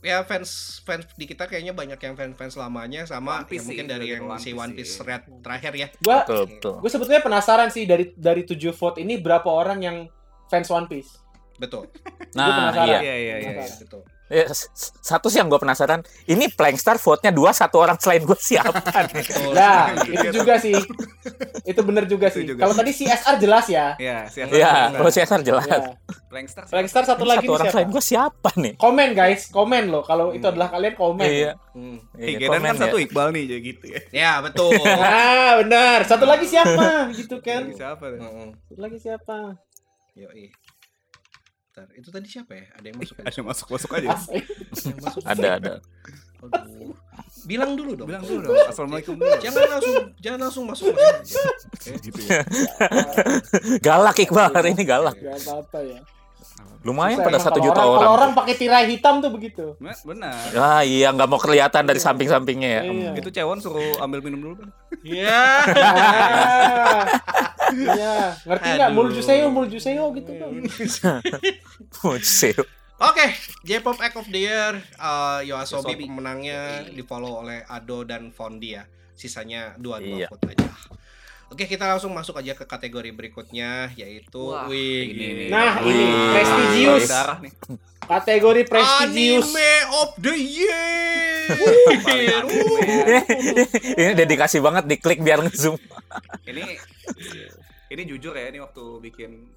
ya fans fans di kita kayaknya banyak yang fans fans lamanya sama One Piece ya mungkin sih, dari dari yang One si Piece One sih. Piece Red terakhir ya. Gua Betul, betul. gue sebetulnya penasaran sih dari dari 7 vote ini berapa orang yang fans One Piece. Betul. Nah, penasaran. iya. Iya, iya, iya. Penasaran. Betul. Ya, satu sih yang gue penasaran, ini Plankstar vote-nya dua, satu orang selain gue siapa? Betul. Nah, itu juga sih. Itu bener juga Itu sih. juga. Kalau tadi CSR jelas ya. Iya, si Iya, kalau CSR jelas. Ya. Plankstar. Satu lagi Satu orang siapa? selain gue siapa nih? Komen guys, komen loh. Kalau itu Hmm. adalah kalian komen. Iya. Hmm. iya, Higedan komen kan ya. satu Iqbal nih, jadi gitu ya. Ya, betul. Ah, benar. Satu lagi siapa? gitu kan. Lagi Siapa tuh? Heeh. Satu lagi siapa? Yoi. Bentar, itu tadi siapa ya? Ada yang masuk Ada aja. Ada yang masuk. Ada, ada. Aduh. Bilang dulu dong. Bilang dulu dong. Assalamualaikum dulu. Jangan langsung jangan langsung masuk masuk aja. gitu ya. Galak Iqbal hari ini galak. Gak apa-apa ya. Lumayan Susah pada satu juta orang. orang. Kalau orang pakai tirai hitam tuh begitu. Benar. Ah iya nggak mau kelihatan dari samping-sampingnya ya. Iya. Itu cewek suruh ambil minum dulu kan. Iya. Ah. Iya, ngerti nggak? Aduh. Muljuseyo, muljuseyo gitu kan. Mucil. Oke, J-pop Act of the Year uh, Yoasobi Yoasobi. pemenangnya di follow oleh Ado dan Fondi ya. Sisanya dua dua Iya. vote aja. Oke, kita langsung masuk aja ke kategori berikutnya yaitu Wah, wih, ini nih. Nah, Wih. ini prestigious. Darah nih. Kategori prestigious. Anime of the Year. Ini dedikasi banget diklik biar ngezoom. Ini ini jujur ya, ini waktu bikin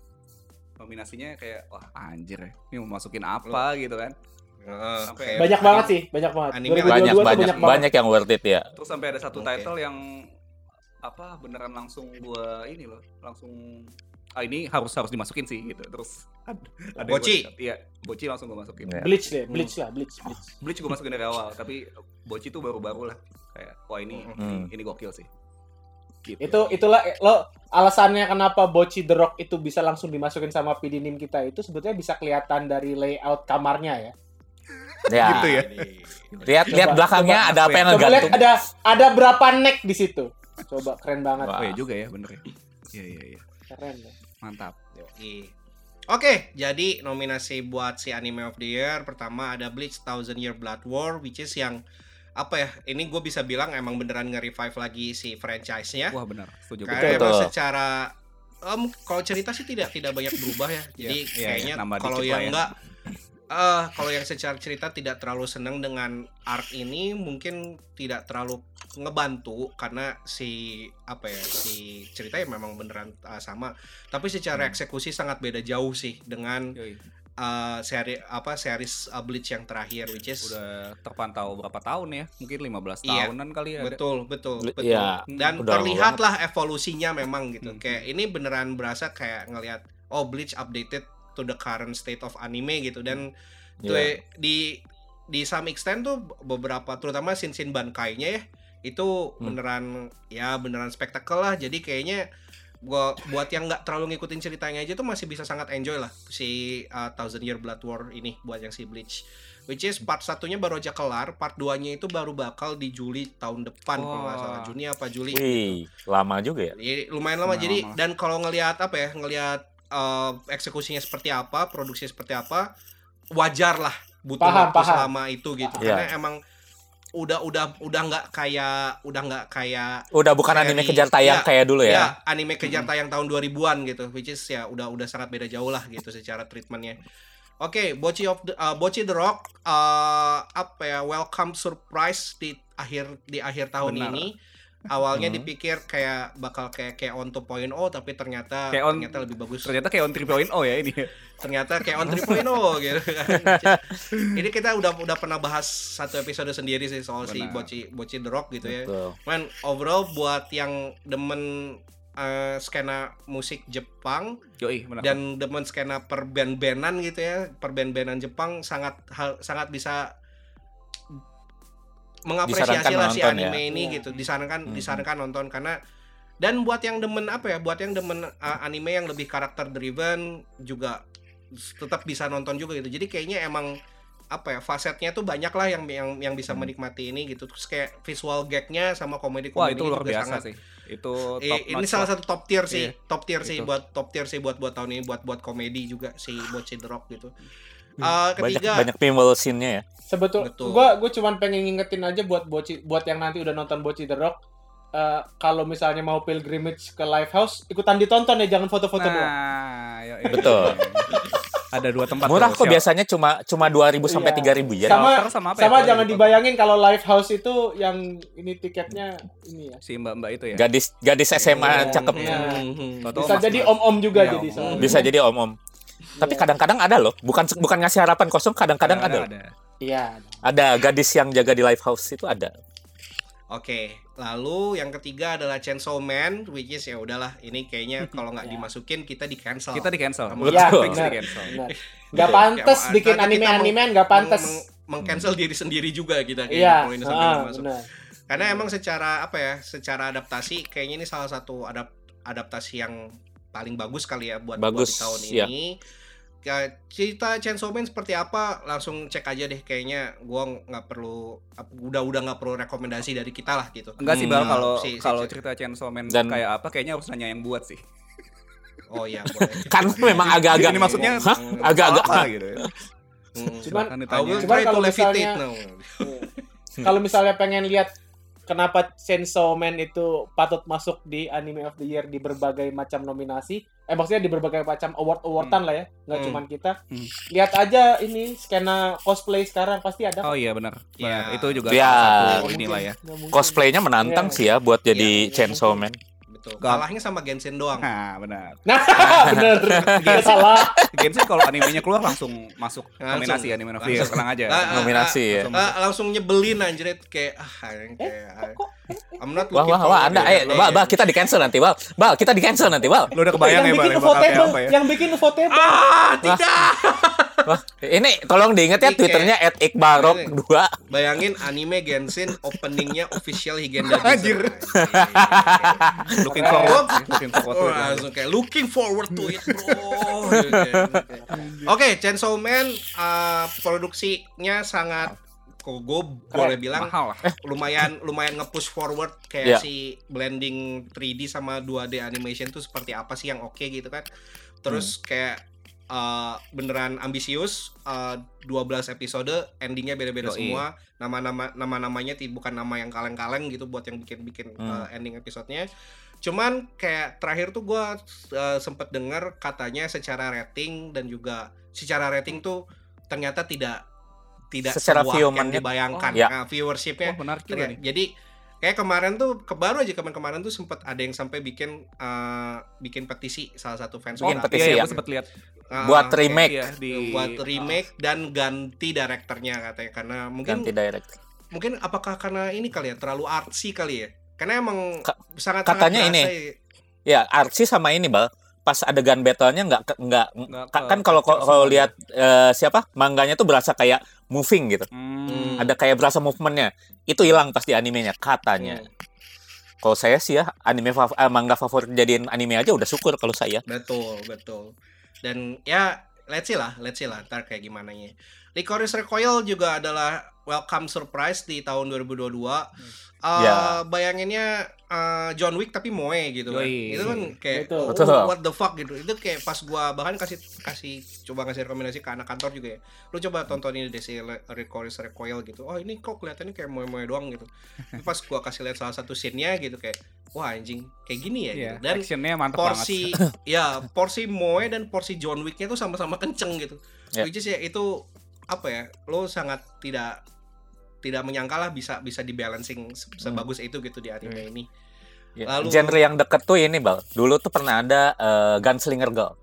nominasinya kayak wah anjir ya. Ini mau masukin apa gitu kan. Sampai kayak Banyak banget sih, banyak banget. Anime 2022 Banyak banyak banyak banget. banyak yang worth it ya. Terus sampai ada satu Oke. title yang apa beneran langsung gua ini loh, langsung ah ini harus harus dimasukin sih gitu. Terus ada, ada yang Boci. gua- Iya, Boci langsung gua masukin. Iya. Bleach deh, bleach lah, bleach, bleach. Bleach gua masukin dari awal, tapi Boci tuh baru-baru lah. Kayak wah ini Hmm. ini, ini gokil sih. Gitu. Itu itulah eh, lo alasannya kenapa Boci The Rock itu bisa langsung dimasukin sama PDNim kita itu sebetulnya bisa kelihatan dari layout kamarnya ya. Ya. Gitu ya. Lihat lihat belakangnya coba- ada apa yang Coba lihat ngegantung. ada ada berapa neck di situ. Coba keren banget. Wah. Oh iya juga ya, bener ya. Iya iya iya. Keren. ya. Mantap. Yoi. Oke, jadi nominasi buat si Anime of the Year pertama ada Bleach Thousand Year Blood War, which is yang apa ya? Ini gue bisa bilang emang beneran nge-revive lagi si franchise-nya. Wah benar, setuju. Karena Betul. emang Betul. secara em, kalau cerita sih tidak tidak banyak berubah ya. Jadi Iya, iya, kayaknya kalau yang ya. Eh kalau yang secara cerita tidak terlalu senang dengan arc ini mungkin tidak terlalu ngebantu karena si apa ya si ceritanya memang beneran uh, sama tapi secara Hmm. eksekusi sangat beda jauh sih dengan Yoi. uh, seri apa series uh, Bleach yang terakhir which is udah terpantau berapa tahun ya mungkin 15 Iya. tahunan kali ya betul betul Ble- betul iya, dan terlihatlah evolusinya memang gitu Hmm. kayak ini beneran berasa kayak ngelihat oh Bleach updated to the current state of anime gitu dan tuh Iya. di di some extent tuh beberapa terutama sin sin Bankai-nya ya itu Hmm. beneran ya beneran spektakel lah jadi kayaknya gua buat yang nggak terlalu ngikutin ceritanya aja tuh masih bisa sangat enjoy lah si uh, Thousand Year Blood War ini buat yang si Bleach which is part satunya baru aja kelar part 2 nya itu baru bakal di Juli tahun depan kalau nggak salah. Juni apa Juli Wih, lama juga ya. Jadi lumayan lama Lumayan jadi lama. dan kalau ngelihat apa ya ngelihat eh, eksekusinya seperti apa produksinya seperti apa wajar lah butuh Paham, waktu paham. selama itu gitu Paham. karena Iya. emang udah udah udah nggak kayak udah nggak kayak Udah bukan anime Seri- kejar tayang ya, kayak dulu ya ya. anime kejar tayang tahun 2000-an gitu which is ya udah udah sangat beda jauh lah gitu secara treatmentnya Oke, Bochi of the, uh, Bochi the Rock uh, apa ya welcome surprise di akhir di akhir tahun Benar. ini. Awalnya Hmm. dipikir kayak bakal kayak kayak on 2.0 tapi ternyata Kayak on- ternyata lebih bagus. ternyata kayak on 3.0 ya ini Ternyata kayak on 3.0 gitu kan. Ini kita udah udah pernah bahas satu episode sendiri sih soal si Benar. Bochi Bochi the Rock gitu ya. Betul. Man, overall buat yang demen eh, skena musik Jepang yoi benar dan demen skena per band-bandan gitu ya, per band-bandan Jepang sangat hal sangat bisa mengapresiasi lah si anime ya. ini Iya. gitu, disarankan Mhm. disarankan nonton karena dan buat yang demen apa ya, buat yang demen uh, anime yang lebih karakter driven juga tetap bisa nonton juga gitu. Jadi kayaknya emang apa ya fasetnya tuh banyak lah yang yang yang bisa Hmm. menikmati ini gitu terus kayak visual gagnya sama komedi wah komedi itu luar juga biasa sangat sih itu Eh, top ini notch salah lah. satu top tier sih, Iya. top tier sih Itu. buat top tier sih buat buat tahun ini buat buat komedi juga si Bocce the Rock gitu. Hmm. Eh, Banyak ketiga, banyak pinball scene-nya ya. Sebetul, Betul. gua gue cuman pengen ngingetin aja buat boci, buat yang nanti udah nonton Boci The Rock. eh, kalau misalnya mau pilgrimage ke live house, ikutan ditonton ya, jangan foto-foto doang. nah yoi. Betul. ada dua tempat Murah tuh, kok siap. biasanya cuma cuma 2000 sampai Iya. 3000 ya. Sama- sama apa ya Sama kalau jangan di- dibayangin kalau live house itu yang ini tiketnya ini ya. si mbak-mbak itu ya Gadis gadis SMA Iya. cakep. Iya. Mhm. Tahu-tahu Bisa mas- jadi mas. om-om juga Iya, jadi om-om. soalnya. Bisa jadi om-om. Tapi Iya. kadang-kadang ada loh, bukan bukan ngasih harapan kosong, kadang-kadang ada. Iya. Ada gadis yang jaga di live house itu ada. Oke, lalu yang ketiga adalah Chainsaw Man, which is ya udahlah, ini kayaknya kalau nggak Ya. dimasukin kita di cancel. kita di cancel. Iya, di cancel Benar. Gak pantas Kayak, bikin nanti kita anime-animean, gak pantas. mengcancel diri sendiri juga kita kayaknya Iya, kalau ini sampai ah, nggak masuk. benar. Karena emang secara apa ya, secara adaptasi kayaknya ini salah satu adap adaptasi yang paling bagus kali ya buat buat Bagus, di tahun iya. ini. Ya, cerita Chainsaw Man seperti apa langsung cek aja deh kayaknya gua nggak perlu udah udah nggak perlu rekomendasi dari kita lah gitu. enggak sih Hmm. bal kalau Si- si- kalau si- cerita Chainsaw Man Dan- kayak apa kayaknya harus nanya yang buat sih Oh iya boleh. Kan memang agak-agak Ini maksudnya Hah? agak-agak gitu ya. Hmm. Cuman- will Cuman to kalau levitate misalnya- now. Kalau misalnya pengen lihat kenapa Chainsaw Man itu patut masuk di Anime of the Year di berbagai macam nominasi, eh maksudnya di berbagai macam award-awardan lah ya, nggak Hmm. cuman kita. Hmm. Lihat aja ini skena cosplay sekarang pasti ada. Oh iya benar. Iya. Benar. Itu juga Ya. salah satu inilah ya. cosplaynya menantang Iya. sih ya buat jadi Iya, Chainsaw Man. Betul. Gak- Kalahnya sama Genshin doang. Nah, benar. Nah, bener. Nggak salah. Genshin kalau animenya keluar langsung masuk Langsung. nominasi anime of the year. Langsung. Tenang aja. Ah, ah, Nominasi ya. langsung Ah, langsung nyebelin anjir kayak ah anjing, kayak Kok? I'm not Wah looking wah wah Anda to eh. Bal, Bal kita di cancel nanti Bal. Bal kita di cancel nanti Bal. Lu udah kebayang yang ya, Bal, bikin ya, bakal kayak votable, ya? yang bikin votable. Ah, tidak. Wah, ini tolong diingat ya twitternya @iqbalrock 2. Bayangin anime Genshin openingnya official Higenda Anjir. Looking forward. Looking forward to Oh, it. langsung kayak looking forward to it, bro. Oke, Chainsaw Man uh, produksinya sangat kok gue boleh bilang Mahal lah. lumayan lumayan nge-push forward kayak Iya. si blending 3D sama 2D animation tuh seperti apa sih yang oke gitu kan. Terus kayak uh, beneran ambisius uh, 12 episode endingnya beda-beda Yoi. semua. Nama-nama nama-namanya ti- bukan nama yang kaleng-kaleng gitu buat yang bikin-bikin uh, Hmm. ending episodenya. Cuman kayak terakhir tuh gua uh, sempet denger katanya secara rating dan juga secara rating tuh ternyata tidak tidak Secara seluas yang dibayangkan. Oh, ya. Nah, viewershipnya Wah, juga nih. jadi kayak kemarin tuh ke baru aja kemarin-kemarin tuh sempat ada yang sampai bikin eh, bikin petisi salah satu fans Bikin kita. petisi iya, ya. aku sempat lihat Ah, buat kayak remake iya, di buat remake dan ganti direkturnya katanya karena mungkin ganti direct. mungkin apakah karena ini kali ya terlalu artsy kali ya karena emang Ka- sangat katanya sangat ini, ya. Ya, Archie sama ini, Bal. Pas adegan battle-nya nggak nggak kan kalau kalau lihat eh, siapa mangganya tuh berasa kayak moving gitu. Hmm. Ada kayak berasa movementnya. Itu hilang pas di animenya katanya. Hmm, Kalau saya sih ya anime fav- eh, manga favorit jadiin anime aja udah syukur kalau saya. betul betul dan ya let's see lah let's see lah ntar kayak gimana nya. Licorice Recoil juga adalah welcome surprise di tahun 2022 Eh, Ya. bayanginnya eh, John Wick tapi moe gitu kan. Yoi. itu kan kayak Betul. oh, what the fuck gitu. Itu kayak pas gua bahkan kasih kasih coba kasih rekomendasi ke anak kantor juga ya. Lu coba tonton ini deh si Le- Licorice Recoil gitu. Oh ini kok kelihatannya kayak moe-moe doang gitu. Tapi pas gua kasih lihat salah satu scene-nya gitu kayak wah anjing kayak gini ya Iya, gitu. dan actionnya mantep banget. porsi ya porsi Moe dan porsi John Wick-nya tuh sama-sama kenceng gitu. Ya. Which is ya itu apa ya? Lo sangat tidak tidak menyangka lah bisa bisa dibalancing se- sebagus itu gitu di anime ini. Ya, Lalu- Genre yang deket tuh ini, Bal. Dulu tuh pernah ada eh, Gunslinger Girl.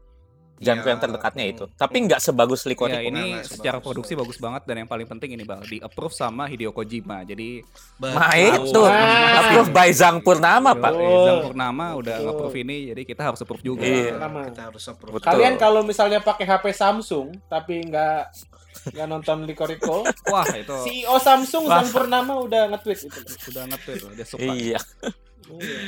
Ya, yang terdekatnya itu. Tapi nggak sebagus Ya, Licorice. ini Nah, secara sebagus. produksi bagus banget dan yang paling penting ini bang di approve sama Hideo Kojima. Jadi Nah, Betul. itu. Ah. Approve by Zang Purnama, Pak. Zang Purnama udah nge-approve ini, jadi kita harus approve juga. Iya. Nah, kita harus approve. Betul. Kalian kalau misalnya pakai HP Samsung tapi nggak nggak nonton Likoriko, Wah itu CEO Samsung Wah. Sang Purnama udah nge-tweet itu. udah nge-tweet loh, dia suka. Iya. Iya.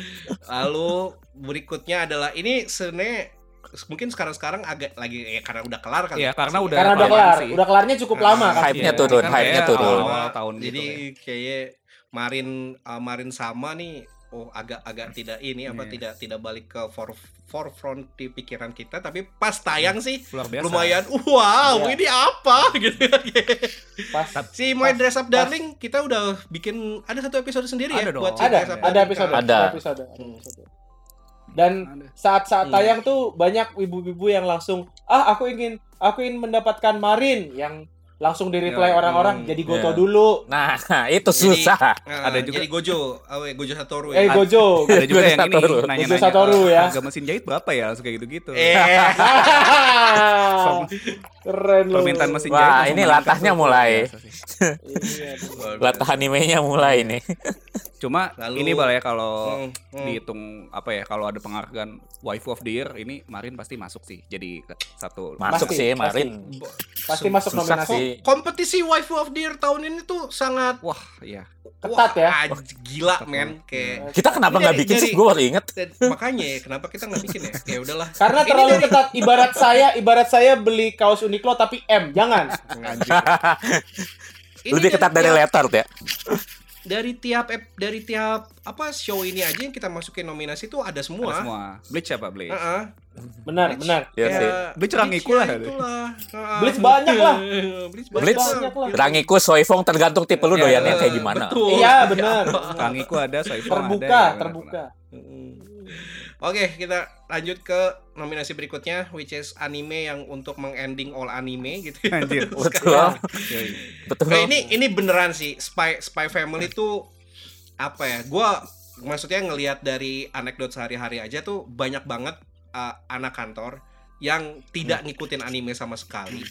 Lalu berikutnya adalah ini sebenarnya mungkin sekarang-sekarang agak lagi ya karena udah kelar kali. Iya, ya. karena udah Karena udah kelar, sih. udah kelarnya cukup Ah, lama kan. hype-nya Iya, turun, kan hype-nya turun. Awal tahun Jadi gitu. kayak Marin uh, Marin sama nih oh agak agak tidak ini apa tidak tidak balik ke for, forefront di pikiran kita tapi pas tayang sih Luar biasa. lumayan wow Iya. ini apa gitu kan Pas si My Pas- Dress Up pas- Darling kita udah bikin ada satu episode sendiri Ada ya dong. buat si ada, Dress Up ada Darling episode, kan? Ada. ada episode, ada Hmm. Dan saat-saat Hmm. tayang tuh banyak ibu-ibu yang langsung ah aku ingin aku ingin mendapatkan Marin yang langsung di reply orang-orang hmm, jadi Goto ya. dulu Nah, itu Jadi- susah. Nah, Ada juga- jadi Gojo oh, ya, Gojo Satoru eh ya Gojo Ada juga yang ini nanya-nanya Khusus Satoru ya. harga mesin jahit berapa ya langsung kayak gitu-gitu. eh keren loh Permintaan mesin Wah, jahit. langsung ini latahnya mulai. Iya. Latah animenya mulai nih. Cuma Lalu- ini bal ya kalau Hmm, hmm. dihitung apa ya kalau ada penghargaan waifu of the year ini Marin pasti masuk sih jadi satu Masuk Pasti, sih. Marin. pasti masuk nominasi sih. Kompetisi waifu of the year tahun ini tuh sangat wah iya ketat ya Wah, gila Ketat men kayak Kita kenapa nggak Dari- bikin sih? dari- Gue baru inget. Dan makanya ya, kenapa kita nggak bikin ya? Ya udahlah. karena Ini terlalu dari- ketat ibarat saya ibarat saya beli kaos Uniqlo tapi M jangan anjir Lebih ketat dari letter ya. dari tiap dari tiap apa show ini aja yang kita masukin nominasi tuh ada semua. ada semua Bleach apa Bleach Heeh. benar Bleach. benar Iya sih. Kayak Bleach rangiku ya lah. Heeh. Bleach banyak lah. Bleach Bleach banyak lah. Rangiku, Soifong tergantung tipe lu Iya, doyannya kayak gimana. Betul. iya benar Rangiku ada Soifong ada terbuka ya, benar, terbuka Mm. Oke, kita lanjut ke nominasi berikutnya which is anime yang untuk mengending all anime gitu. anjir Betul. Betul. Nah, ini ini beneran sih Spy Spy Family itu apa ya? Gua maksudnya ngelihat dari anekdot sehari-hari aja tuh banyak banget uh, anak kantor yang tidak ngikutin anime sama sekali.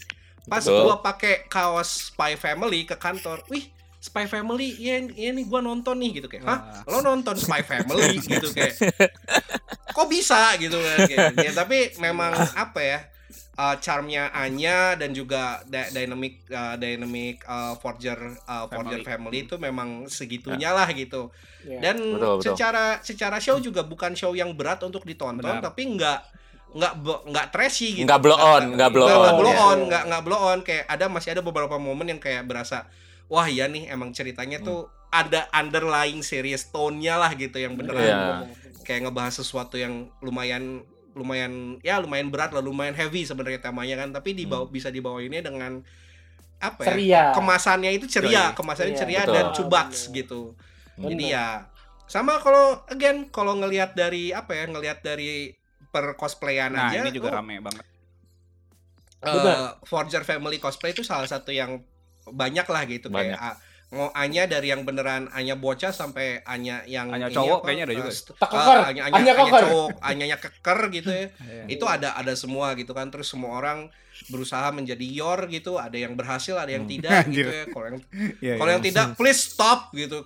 Pas Betul. gua pakai kaos Spy Family ke kantor, wih Spy Family, iya, iya nih gua nonton nih gitu kayak, hah? Lo nonton Spy Family gitu kayak, kok bisa gitu kan? Kayak, ya, tapi memang apa ya? uh, charmnya Anya dan juga dy- dynamic uh, dynamic uh, forger uh, forger family itu memang segitunya lah gitu Iya. dan Betul, betul. secara secara show juga bukan show yang berat untuk ditonton Benar. tapi nggak nggak nggak trashy gitu Nggak blow on, nggak blow nggak on, blow iya. on nggak nggak blow on kayak ada masih ada beberapa momen yang kayak berasa wah iya nih emang ceritanya tuh ada underlying serious tone-nya lah gitu yang beneran Iya. kayak ngebahas sesuatu yang lumayan lumayan ya lumayan berat lah lumayan heavy sebenarnya temanya kan tapi dibawa bisa dibawa ini dengan apa ya ceria kemasannya itu ceria kemasannya Iya, ceria betul. dan cubats gitu Hmm. jadi Bener. ya sama kalau again kalau ngelihat dari apa ya ngelihat dari per cosplayan nah aja ini juga oh, rame banget eh, Benar. Forger Family cosplay itu salah satu yang banyak lah gitu Banyak. kayak mau Anya dari yang beneran Anya bocah sampai Anya yang Anya cowok apa, kayaknya ada eh, juga. eh, keker. Anya, Anya, Anya Anya keker. cowok, Anyanya keker gitu ya. Iya. itu ada ada semua gitu kan terus semua orang berusaha menjadi yor gitu ada yang berhasil ada yang Hmm. tidak gitu Anjir. ya kalau yang Iya, kalau iya. yang tidak please stop gitu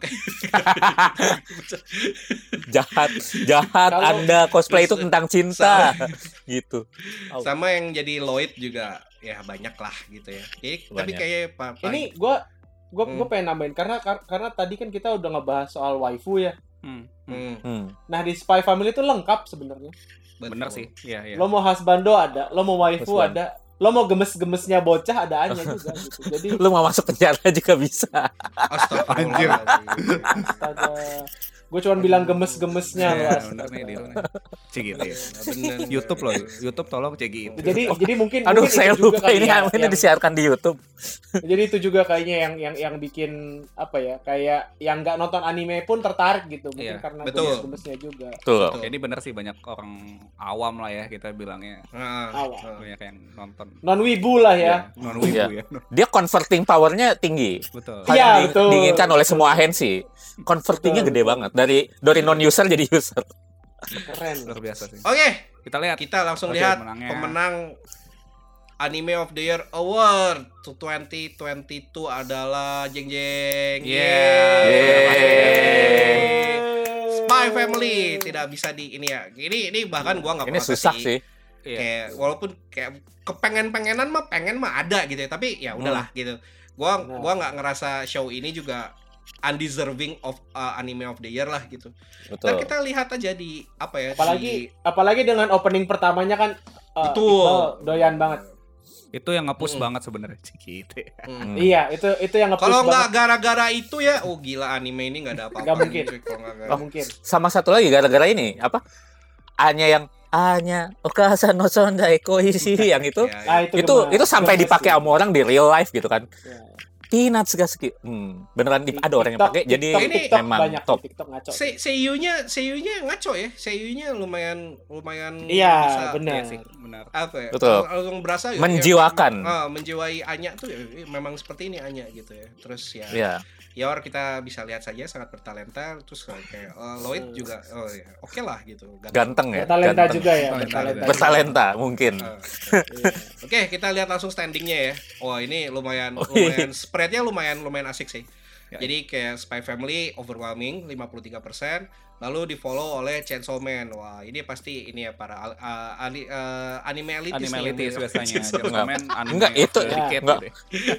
jahat jahat Kalau- anda cosplay itu tentang cinta gitu sama yang jadi Lloyd juga ya banyak lah gitu ya Jadi, tapi Banyak. kayak pa, pa- Ini gua gua Hmm. gua pengen nambahin karena kar- karena tadi kan kita udah ngebahas soal waifu ya. Hmm, hmm. Hmm, hmm. Nah, di Spy Family itu lengkap sebenarnya. Bener sih. Iya, iya. Lo mau husbando ada, lo mau waifu Husband. ada, lo mau gemes-gemesnya bocah ada Anya juga gitu. Jadi lu mau masuk penjara juga bisa Astagfirullahaladzim. astaga. Gue cuma bilang gemes-gemesnya lo. Iya, bener nih. Cik gitu ya. YouTube loh, YouTube tolong cek gitu. Jadi jadi mungkin aduh mungkin saya lupa ini ya, ini yang- disiarkan di YouTube Jadi itu juga kayaknya yang yang yang bikin apa ya kayak yang nggak nonton anime pun tertarik gitu mungkin Iya, karena betul. gemes-gemesnya juga. tuh Betul. Ya, ini bener sih banyak orang awam lah ya kita bilangnya. Nah, nah. Banyak yang nonton. Non wibu lah ya. Non wibu Iya. ya. dia converting powernya tinggi Betul. Iya, yang di- betul. diinginkan oleh semua ahensi convertingnya Betul, gede betul. banget dari dari non user jadi user. Keren. Luar biasa sih. oke Kita lihat. kita langsung Oke, lihat menangnya. pemenang Anime of the Year Award 2022 adalah jeng jeng. Yeay. Spy Family. Tidak bisa di ini ya. Ini ini bahkan gua nggak ini susah sih. Iya. kayak walaupun kayak kepengen pengenan mah pengen mah ada gitu. Ya tapi ya udahlah gitu. Gua gua nggak ngerasa show ini juga undeserving of uh, anime of the year lah gitu dan betul kita lihat aja di apa ya Apalagi di, apalagi dengan opening pertamanya kan uh, betul doyan banget. Itu yang nge-push Mm. banget sebenarnya gitu. ya. Hmm. Hmm. Iya, itu itu yang nge-push Kalau nggak gara-gara itu ya, oh gila anime ini nggak ada apa-apa. Nggak mungkin. Kalau nggak gara- Nggak mungkin. sama satu lagi gara-gara ini apa Anya yang Anya Okasa no Sondai Koishi yang itu Ya, Ah, ya. itu itu gemas. itu sampai dipakai sama orang di real life gitu kan Ya. Peanuts gaski hmm, beneran di- ada orang yang pakai jadi TikTok, Ini memang banyak top TikTok ngaco. Se seiyunya seiyunya ngaco ya. Seiyunya lumayan lumayan Iya, bisa benar. Iya sih, benar. apa ya? Betul. Langsung, berasa ya, Menjiwakan. ya, ah, menjiwai Anya tuh ya, eh, memang seperti ini Anya gitu ya. Terus ya ya Yor kita bisa lihat saja sangat bertalenta terus kayak eh, Lloyd juga oh ya oke lah gitu. ganteng ya Bertalenta ganteng. juga ya, Bertalenta. bertalenta. bertalenta mungkin Iya. Oke, kita lihat langsung standingnya ya. Oh, ini lumayan Oh, lumayan spreadnya lumayan lumayan asik sih. Ya. Jadi kayak Spy Family overwhelming 53%, lalu di follow oleh Chainsaw Man. Wah, ini pasti ini ya para uh, ali- uh, anime elitis. Anime elitis biasanya. Chainsaw Man. Anime Enggak, itu- dedicated enggak.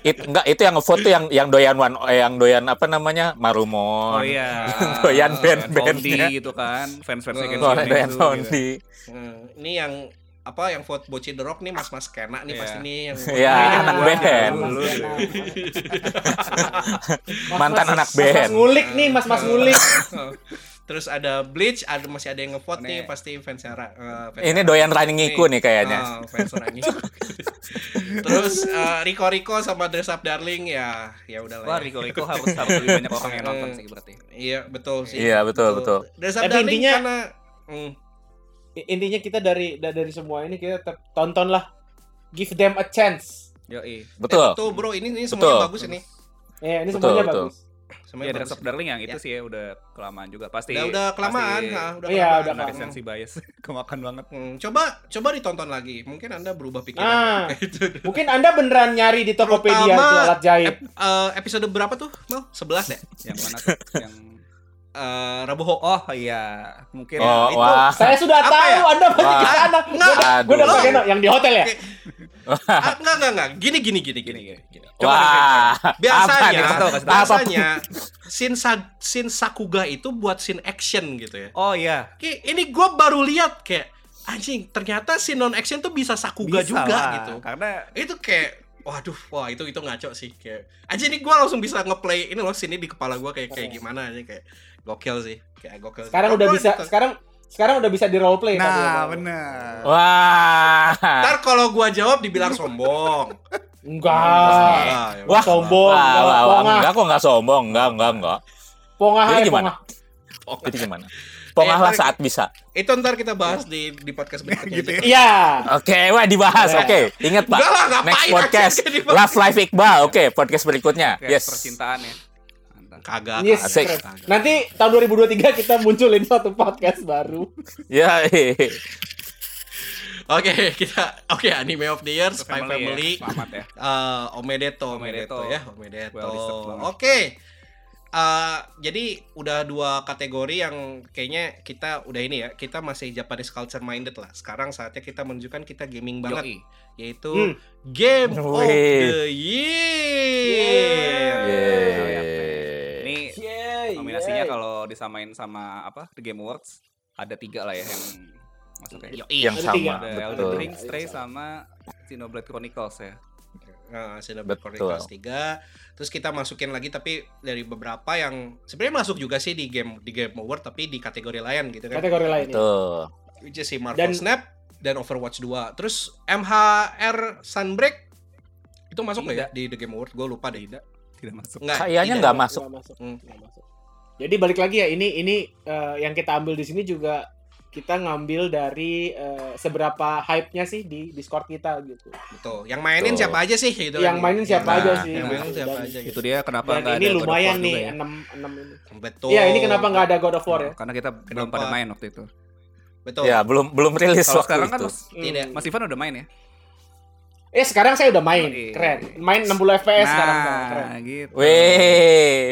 It, enggak itu yang ngevote tuh yang yang doyan one eh, yang doyan apa namanya Marumon Oh iya. Doyan band-bandnya. Gitu kan. Fans-fans Oh, Kenshi doyan doyan Yonezu Fondi Hmm, ini yang apa yang vote Boci The Rock nih mas-mas kena nih Iya. pasti nih yang Iya, Ini anak band. Dulu. Mantan anak Mas-mas band. ngulik nih, mas-mas ngulik. Terus ada Bleach, ada masih ada yang ngevote nih pasti fans Ra- eh, fans ini doyan running Iku nih kayaknya Oh, fans Rangi. Terus eh, Rico Rico sama Dress Up Darling ya ya udahlah. Wah, ya. Riko Riko harus harus lebih banyak orang yang nonton sih berarti. Iya betul sih. Iya, betul, betul. Dress Up Tapi Darling intinya- karena I- Intinya kita dari da- dari semua ini kita tetap tontonlah give them a chance. Yoi. betul eh, betul bro ini ini semuanya Betul. bagus ini. Ya, ini Betul, semuanya betul. bagus. Semuanya Ya, Up Darling yang itu Ya. sih ya udah kelamaan juga. Pasti Udah udah kelamaan, pasti ha, udah Iya, kelamaan. udah resensi bias kemakan banget. Hmm, coba coba ditonton lagi. Mungkin Anda berubah pikiran. Ah. Itu. Mungkin Anda beneran nyari di Tokopedia Terutama- itu alat jahit. Ep- eh, episode berapa tuh? Mal? 11 ya? Yang mana tuh? yang Eh Rabu Ho. Oh iya, mungkin oh itu- wah Saya sudah Apa tahu ya? Anda pasti ke sana. Nggak. Gue udah pakai yang di hotel ya. Ah, enggak enggak enggak. Gini gini gini gini. Gini, gini. wah apa biasanya nih? Kasih tahu, kasih tahu. biasanya scene sa- scene Sakuga itu buat scene action gitu ya. Oh iya. Kayak ini gue baru lihat kayak anjing ternyata scene non action tuh bisa Sakuga Bisa juga lah, gitu. Karena Itu kayak waduh wah itu itu ngaco sih kayak anjing ini gue langsung bisa ngeplay ini loh sini di kepala gue kayak kayak Oh. gimana aja kayak gokil sih kayak gokil. Sekarang Oh, udah gua bisa sekarang sekarang udah bisa di role play Nah, benar. wah Ntar kalau gua jawab dibilang sombong. Enggak. Ya Wah. Sombong, wah, enggak, wah, wah, enggak kok enggak sombong enggak enggak enggak Pongah Jadi aja gimana? pongah. Oh, jadi gimana Pongalah ntar- saat bisa. Itu ntar kita bahas di di podcast berikutnya. Gitu ya. aja. Iya. Oke, wah dibahas. Ya. Oke, ingat Pak. Lah, ngapain Next podcast. Love Life Iqbal. Oke, podcast berikutnya. Kayak Yes. percintaan ya. Kagak. Yes, kagak, Asik. kagak. Nanti tahun 2023 kita munculin satu podcast baru. Ya. Oke, kita oke anime of the year Spy family Family. ya. Selamat ya. Eh, Omedeto, Omedeto, Omedeto. ya, Omedeto. Well deserved banget. Eh, jadi udah dua kategori yang kayaknya kita udah ini ya, kita masih Japanese culture minded lah. Sekarang saatnya kita menunjukkan kita gaming banget, Yoi. yaitu Hmm. Game of the Year. Yeay. Ini Yeay, nominasinya yeay. kalau disamain sama apa The Game Awards ada tiga lah ya yang masuk ya. Yoi. Yang Ada sama. Ada betul. Elden Ring, Stray sama Xenoblade Chronicles ya. Nah, Xenoblade Betul. Chronicles 3. Terus kita masukin lagi tapi dari beberapa yang sebenarnya masuk juga sih di game di Game Award tapi di kategori lain gitu kan. Kategori lain ya. Tuh. Which is si Marvel Dan- Snap dan Overwatch 2. Terus MHR Sunbreak itu masuk nggak ya di The Game Award? Gue lupa deh. Tidak, tidak masuk. Nggak, Kayaknya nggak masuk. Nggak masuk. Hmm. Nggak masuk. Jadi balik lagi ya ini ini eh, yang kita ambil di sini juga kita ngambil dari eh, seberapa hype-nya sih di Discord kita gitu. Betul. Yang mainin Betul. siapa aja sih gitu Yang kan. mainin siapa Nah, aja sih. Yang mainin siapa Dan- aja gitu. Itu dia kenapa Dan nggak ini ada God of lumayan War nih juga ya. 6 6 ini. Betul. Iya, ini kenapa nggak ada God of War ya? Oh, Karena kita belum Kenapa? pada main waktu itu. Betul. Ya, belum belum rilis Kalau waktu sekarang kan itu. Mas, Tidak. Mas Ivan udah main ya? Eh sekarang saya udah main. Iya. Keren. Main 60 FPS sekarang keren. Nah, gitu. Weh.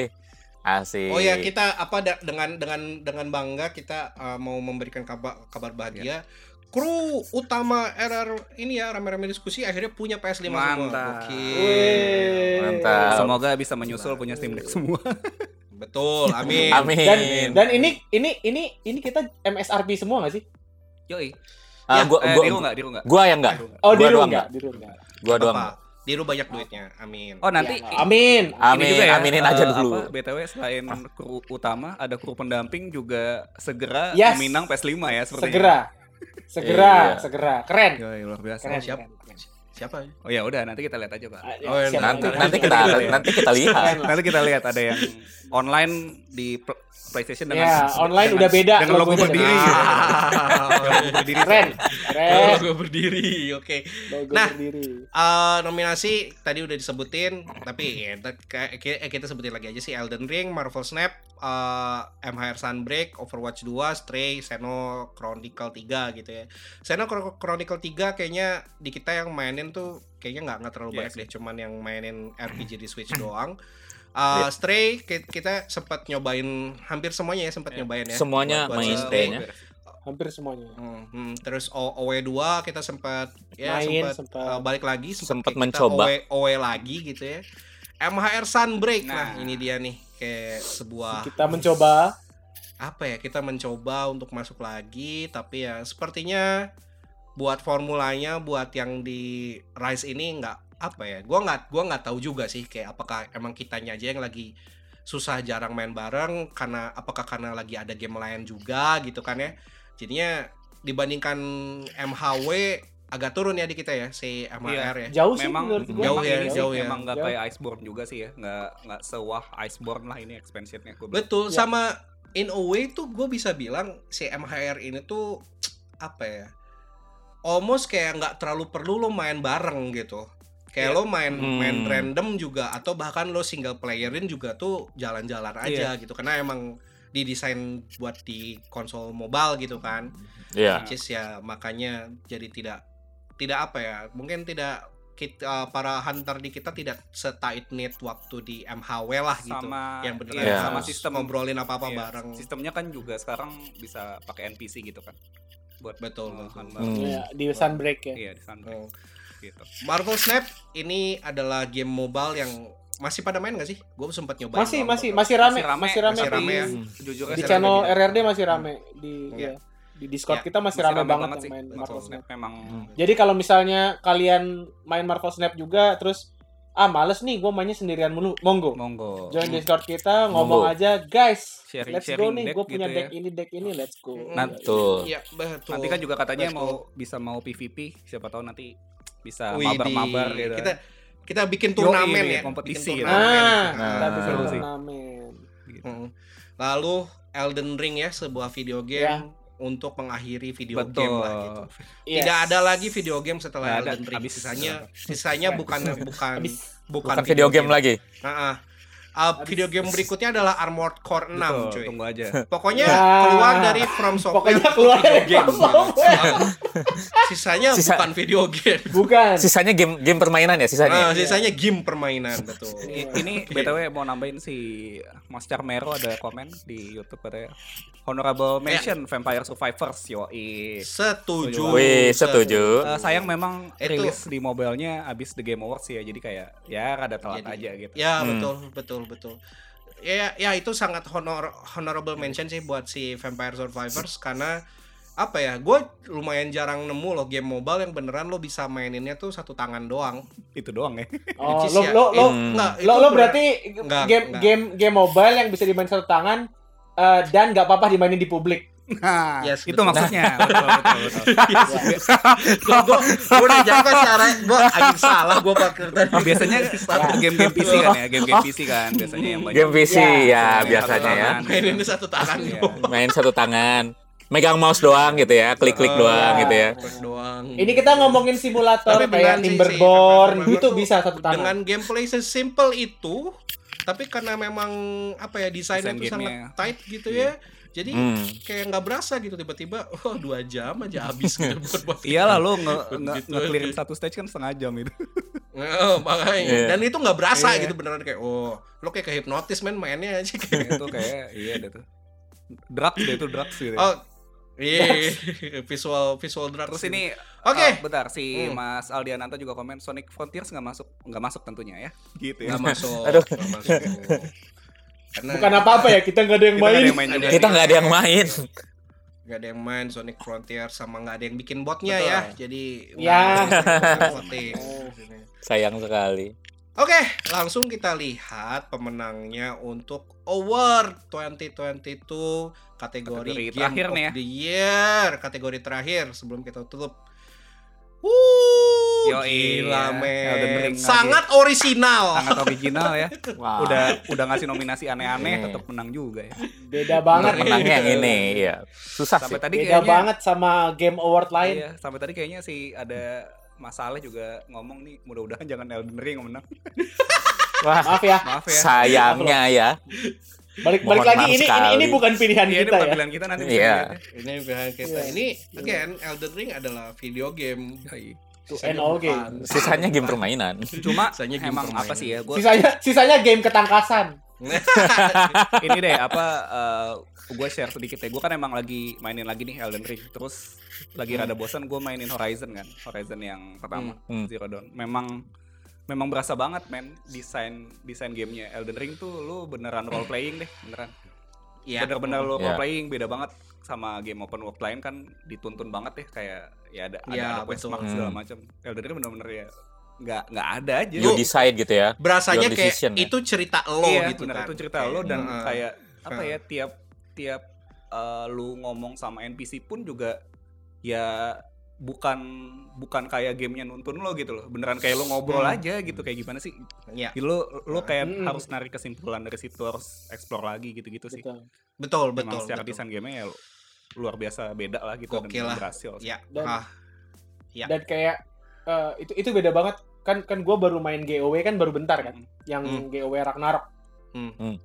Asik. Oh ya kita apa da- dengan dengan dengan bangga kita uh, mau memberikan kabar kabar bahagia. Kru utama RR ini ya rame-rame diskusi akhirnya punya PS5 semua. Mantap. Gokil. Wih. Mantap. Semoga bisa menyusul punya Steam Deck semua. Betul, amin. Amin. Dan dan ini ini ini ini kita MSRP semua nggak sih? Yoi. Ah, Ya, gua Eh, gua Diru nggak? Diru nggak? gua yang enggak. Diru nggak? Oh, Gua di room doang nggak? Di room nggak? Gua doang. Diru banyak duitnya. Amin. Oh, nanti Ya, amin. Amin, ini juga ya, aminin aja eh, dulu. Apa, BTW selain kru utama, ada kru pendamping juga segera Yes. meminang PS5 ya sepertinya. Segera. Segera, Iya. segera. Keren. Yoi, luar biasa. Keren. siap. keren, keren. Siapa? Oh ya udah nanti kita lihat aja, Pak. Ah, ya, Oh, siap. Nanti Nanti- nanti kita nanti- nanti kita lihat. Nanti kita lihat ada yang online di pl- PlayStation dengan Ya, online dengan- udah beda dengan logo logonya. berdiri. Ah, Logo berdiri. Keren. Logo berdiri. Oke. Logo Nah. berdiri. Eh, nominasi tadi udah disebutin, tapi ya, kita, kayak- kita sebutin lagi aja sih Elden Ring, Marvel Snap, eh, MHR Sunbreak, Overwatch 2, Stray, Xeno Chronicle 3 gitu ya. Chron- Chronicle 3 kayaknya di kita yang mainin tuh kayaknya nggak nggak terlalu Iya banyak sih. deh, cuman yang mainin RPG di Switch doang. Eh, Stray ki- kita sempat nyobain hampir semuanya ya sempat Iya. nyobain ya. Semuanya Buat- buat main si Stray-nya. Hampir semuanya. Hmm, hmm. terus O- OW2 kita sempat ya Main, sempat sempat. uh, balik lagi Sempat kita mencoba. OW, OW lagi gitu ya. MHR Sunbreak nah. Nah. ini dia nih kayak sebuah Kita mencoba apa ya kita mencoba untuk masuk lagi tapi ya sepertinya buat formulanya buat yang di Rise ini nggak apa ya gua nggak gua nggak tahu juga sih kayak apakah emang kitanya aja yang lagi susah jarang main bareng karena apakah karena lagi ada game lain juga gitu kan ya jadinya dibandingkan MHW agak turun ya di kita ya si MHR ya jauh sih Memang menurut gua. Jauh memang ya, sih, jauh ya. Memang nggak Jauh. kayak Iceborne juga sih ya, nggak nggak sewah Iceborne lah ini expansionnya gue. Betul, Ya. sama in a way tuh gue bisa bilang si MHR ini tuh apa ya? Almost kayak nggak terlalu perlu lo main bareng gitu. Kayak Iya. lo main Hmm. main random juga atau bahkan lo single playerin juga tuh jalan-jalan aja gitu karena emang didesain buat di konsol mobile gitu kan. Iya. Which is ya makanya jadi tidak tidak apa ya? Mungkin tidak kita para hunter di kita tidak setight knit waktu di MHW lah gitu sama yang beneran Iya. sama harus sistem ngobrolin apa-apa iya, bareng. Sistemnya kan juga sekarang bisa pakai NPC gitu kan. Buat Betul, melakukan betul. Hmm. Iya, di Sunbreak ya. Iya, di Sunbreak Oh. gitu. Marvel Snap ini adalah game mobile yang masih pada main gak sih? Gue sempat nyobain. Masih masih masih rame, Masih rame, masih rame, masih di- ya. Jujur di channel rame gitu. RRD masih rame di Iya. ya, di Discord Ya, kita masih, masih rame, banget, yang main. Marvel Snap. Memang Hmm. Jadi kalau misalnya kalian main Marvel Snap juga terus ah males nih gue mainnya sendirian mulu, monggo. monggo. Join Discord kita, ngomong Monggo. aja, guys. Sharing- let's go sharing nih, deck gue punya gitu deck ya. ini, deck ini, let's go. Nah, Betul. Iya, betul. Nanti kan juga katanya Betul. mau bisa mau PVP, siapa tahu nanti bisa mabar-mabar gitu. Kita kita bikin turnamen nih, ya, kompetisi bikin gitu. turnamen. Nah, Nah, kita bikin seru sih. turnamen. Gitu. Mm. Lalu Elden Ring ya sebuah video game Ya. Untuk mengakhiri video Betul. game lah gitu. Yes. Tidak ada lagi video game setelah Nggak ada, Elden Ring. habis. Sisanya sisanya bukan bukan bukan, Bukan video game lagi. Nah, Uh, video game berikutnya adalah Armored Core 6, Betul, cuy. tunggu aja. Pokoknya Ya. keluar dari From Software Pokoknya keluar video dari game. From Software. Sisanya Sisa- bukan video game. Bukan. Sisanya game game permainan ya Nah, sisanya. sisanya game permainan betul. I- Ini BTW mau nambahin si Mas Carmero ada komen di YouTube katanya. Honorable mention Vampire Survivors yoi. Setuju. Wih, setuju. Eh, sayang memang Itu- rilis di mobilenya abis The Game Awards ya jadi kayak ya rada telat Jadi- aja gitu. Ya Hmm. betul betul betul. Ya ya itu sangat honor honorable mention sih buat si Vampire Survivors karena apa ya gue lumayan jarang nemu loh game mobile yang beneran lo bisa maininnya tuh satu tangan doang. Itu doang ya. Oh, lo ya- lo lo. Enggak, lo, itu lo bener- berarti Enggak, game enggak. game game mobile yang bisa dimain satu tangan eh, dan nggak apa-apa dimainin di publik. Nah, Yes, itu betul. maksudnya. betul, betul, betul. gue gue gue udah jaga cara gue agak salah gue pakai tadi. Oh, biasanya game-game PC kan ya, game-game PC kan biasanya yang banyak. Game PC Ya. ya biasanya ya. main ini satu tangan Iya. doang. Main satu tangan. Megang mouse doang gitu ya, klik-klik Oh, doang gitu ya. Doang. Ini kita ngomongin simulator kayak Timberborn gitu tuh bisa satu tangan. dengan gameplay sesimpel itu tapi karena memang apa ya desainnya Desain tuh sangat tight gitu ya jadi Hmm. kayak nggak berasa gitu tiba-tiba oh dua jam aja habis gitu buat buat Iyalah lo nge, nge, Gitu. nge-clearin satu stage kan setengah jam itu. Oh, makanya Iya. dan itu nggak berasa Iya. gitu beneran kayak oh lo kayak kehipnotis men mainnya aja kayak itu kayak iya deh tuh. Drugs deh itu drugs gitu. oh iya visual visual drugs Terus ini Oke. eh, bentar si Hmm. Mas Aldiananta juga komen Sonic Frontiers nggak masuk nggak masuk tentunya ya. Gitu ya. nggak masuk Aduh. nggak masuk karena Bukan apa-apa ya, kita nggak ada yang Kita nggak ada main. yang main juga. Kita nggak ada yang main. nggak ada yang main Sonic Frontier sama nggak ada yang bikin botnya Betul. ya jadi Ya. Sayang sekali. Oke, langsung kita lihat pemenangnya untuk Award 2022 kategori, Kategori Game terakhir of nih ya. the Year, kategori terakhir sebelum kita tutup. Wuh, Yoi, gila ya. men. Elden Ring lagi. Sangat orisinal. Sangat original ya. Wow. Udah udah ngasih nominasi aneh-aneh Iya. tetap menang juga ya. Beda banget. Untuk menangnya yang ini, ya. Susah sih. Sampai tadi Beda kayaknya banget sama game award lain. Iya, sampai tadi kayaknya sih ada Mas Saleh juga ngomong nih mudah-mudahan jangan Elden Ring menang. Wah, Maaf ya. Maaf ya. sayangnya ya. Balik balik lagi ini, ini sekali. ini bukan pilihan ini kita ya. panggilan kita nanti Iya. ya. Ini pilihan kita. Iya. Ini again Elden Ring adalah video game. Sisanya all game. Sisanya game permainan. Cuma Sisanya game emang permainan. apa sih ya? Gue Sisanya sisanya game ketangkasan. ini deh apa gue share sedikit ya. Gue kan emang lagi mainin lagi nih Elden Ring. Terus lagi rada bosan gue mainin Horizon kan. Horizon yang pertama Hmm. Zero Dawn. Memang memang berasa banget men desain desain gamenya Elden Ring tuh lu beneran role playing deh beneran Iya. bener-bener Iya. role playing beda banget sama game open world lain kan dituntun banget ya kayak ya ada ada, Iya, ada quest mark segala Hmm. macam Elden Ring bener-bener ya nggak nggak ada aja You decide gitu ya. Berasanya Your kayak decision, ya. itu cerita lo iya, gitu bener, kan. itu cerita lo dan Heeh. kayak apa Heeh. ya tiap tiap eh, lu ngomong sama NPC pun juga ya bukan bukan kayak gamenya nuntun lo gitu loh beneran kayak lo ngobrol Hmm. aja gitu kayak gimana sih Iya. Jadi lo lo kayak Hmm. harus narik kesimpulan dari situ harus explore lagi gitu-gitu sih Betul. Betul, Memang betul. secara betul. desain gamenya ya luar biasa beda lah gitu Gokil dan lah. berhasil sih. Ya. Dan- ah. Ya. Dan kayak eh, itu itu beda banget kan kan gue baru main GOW kan baru bentar kan Hmm. yang Hmm. GOW Ragnarok Hmm.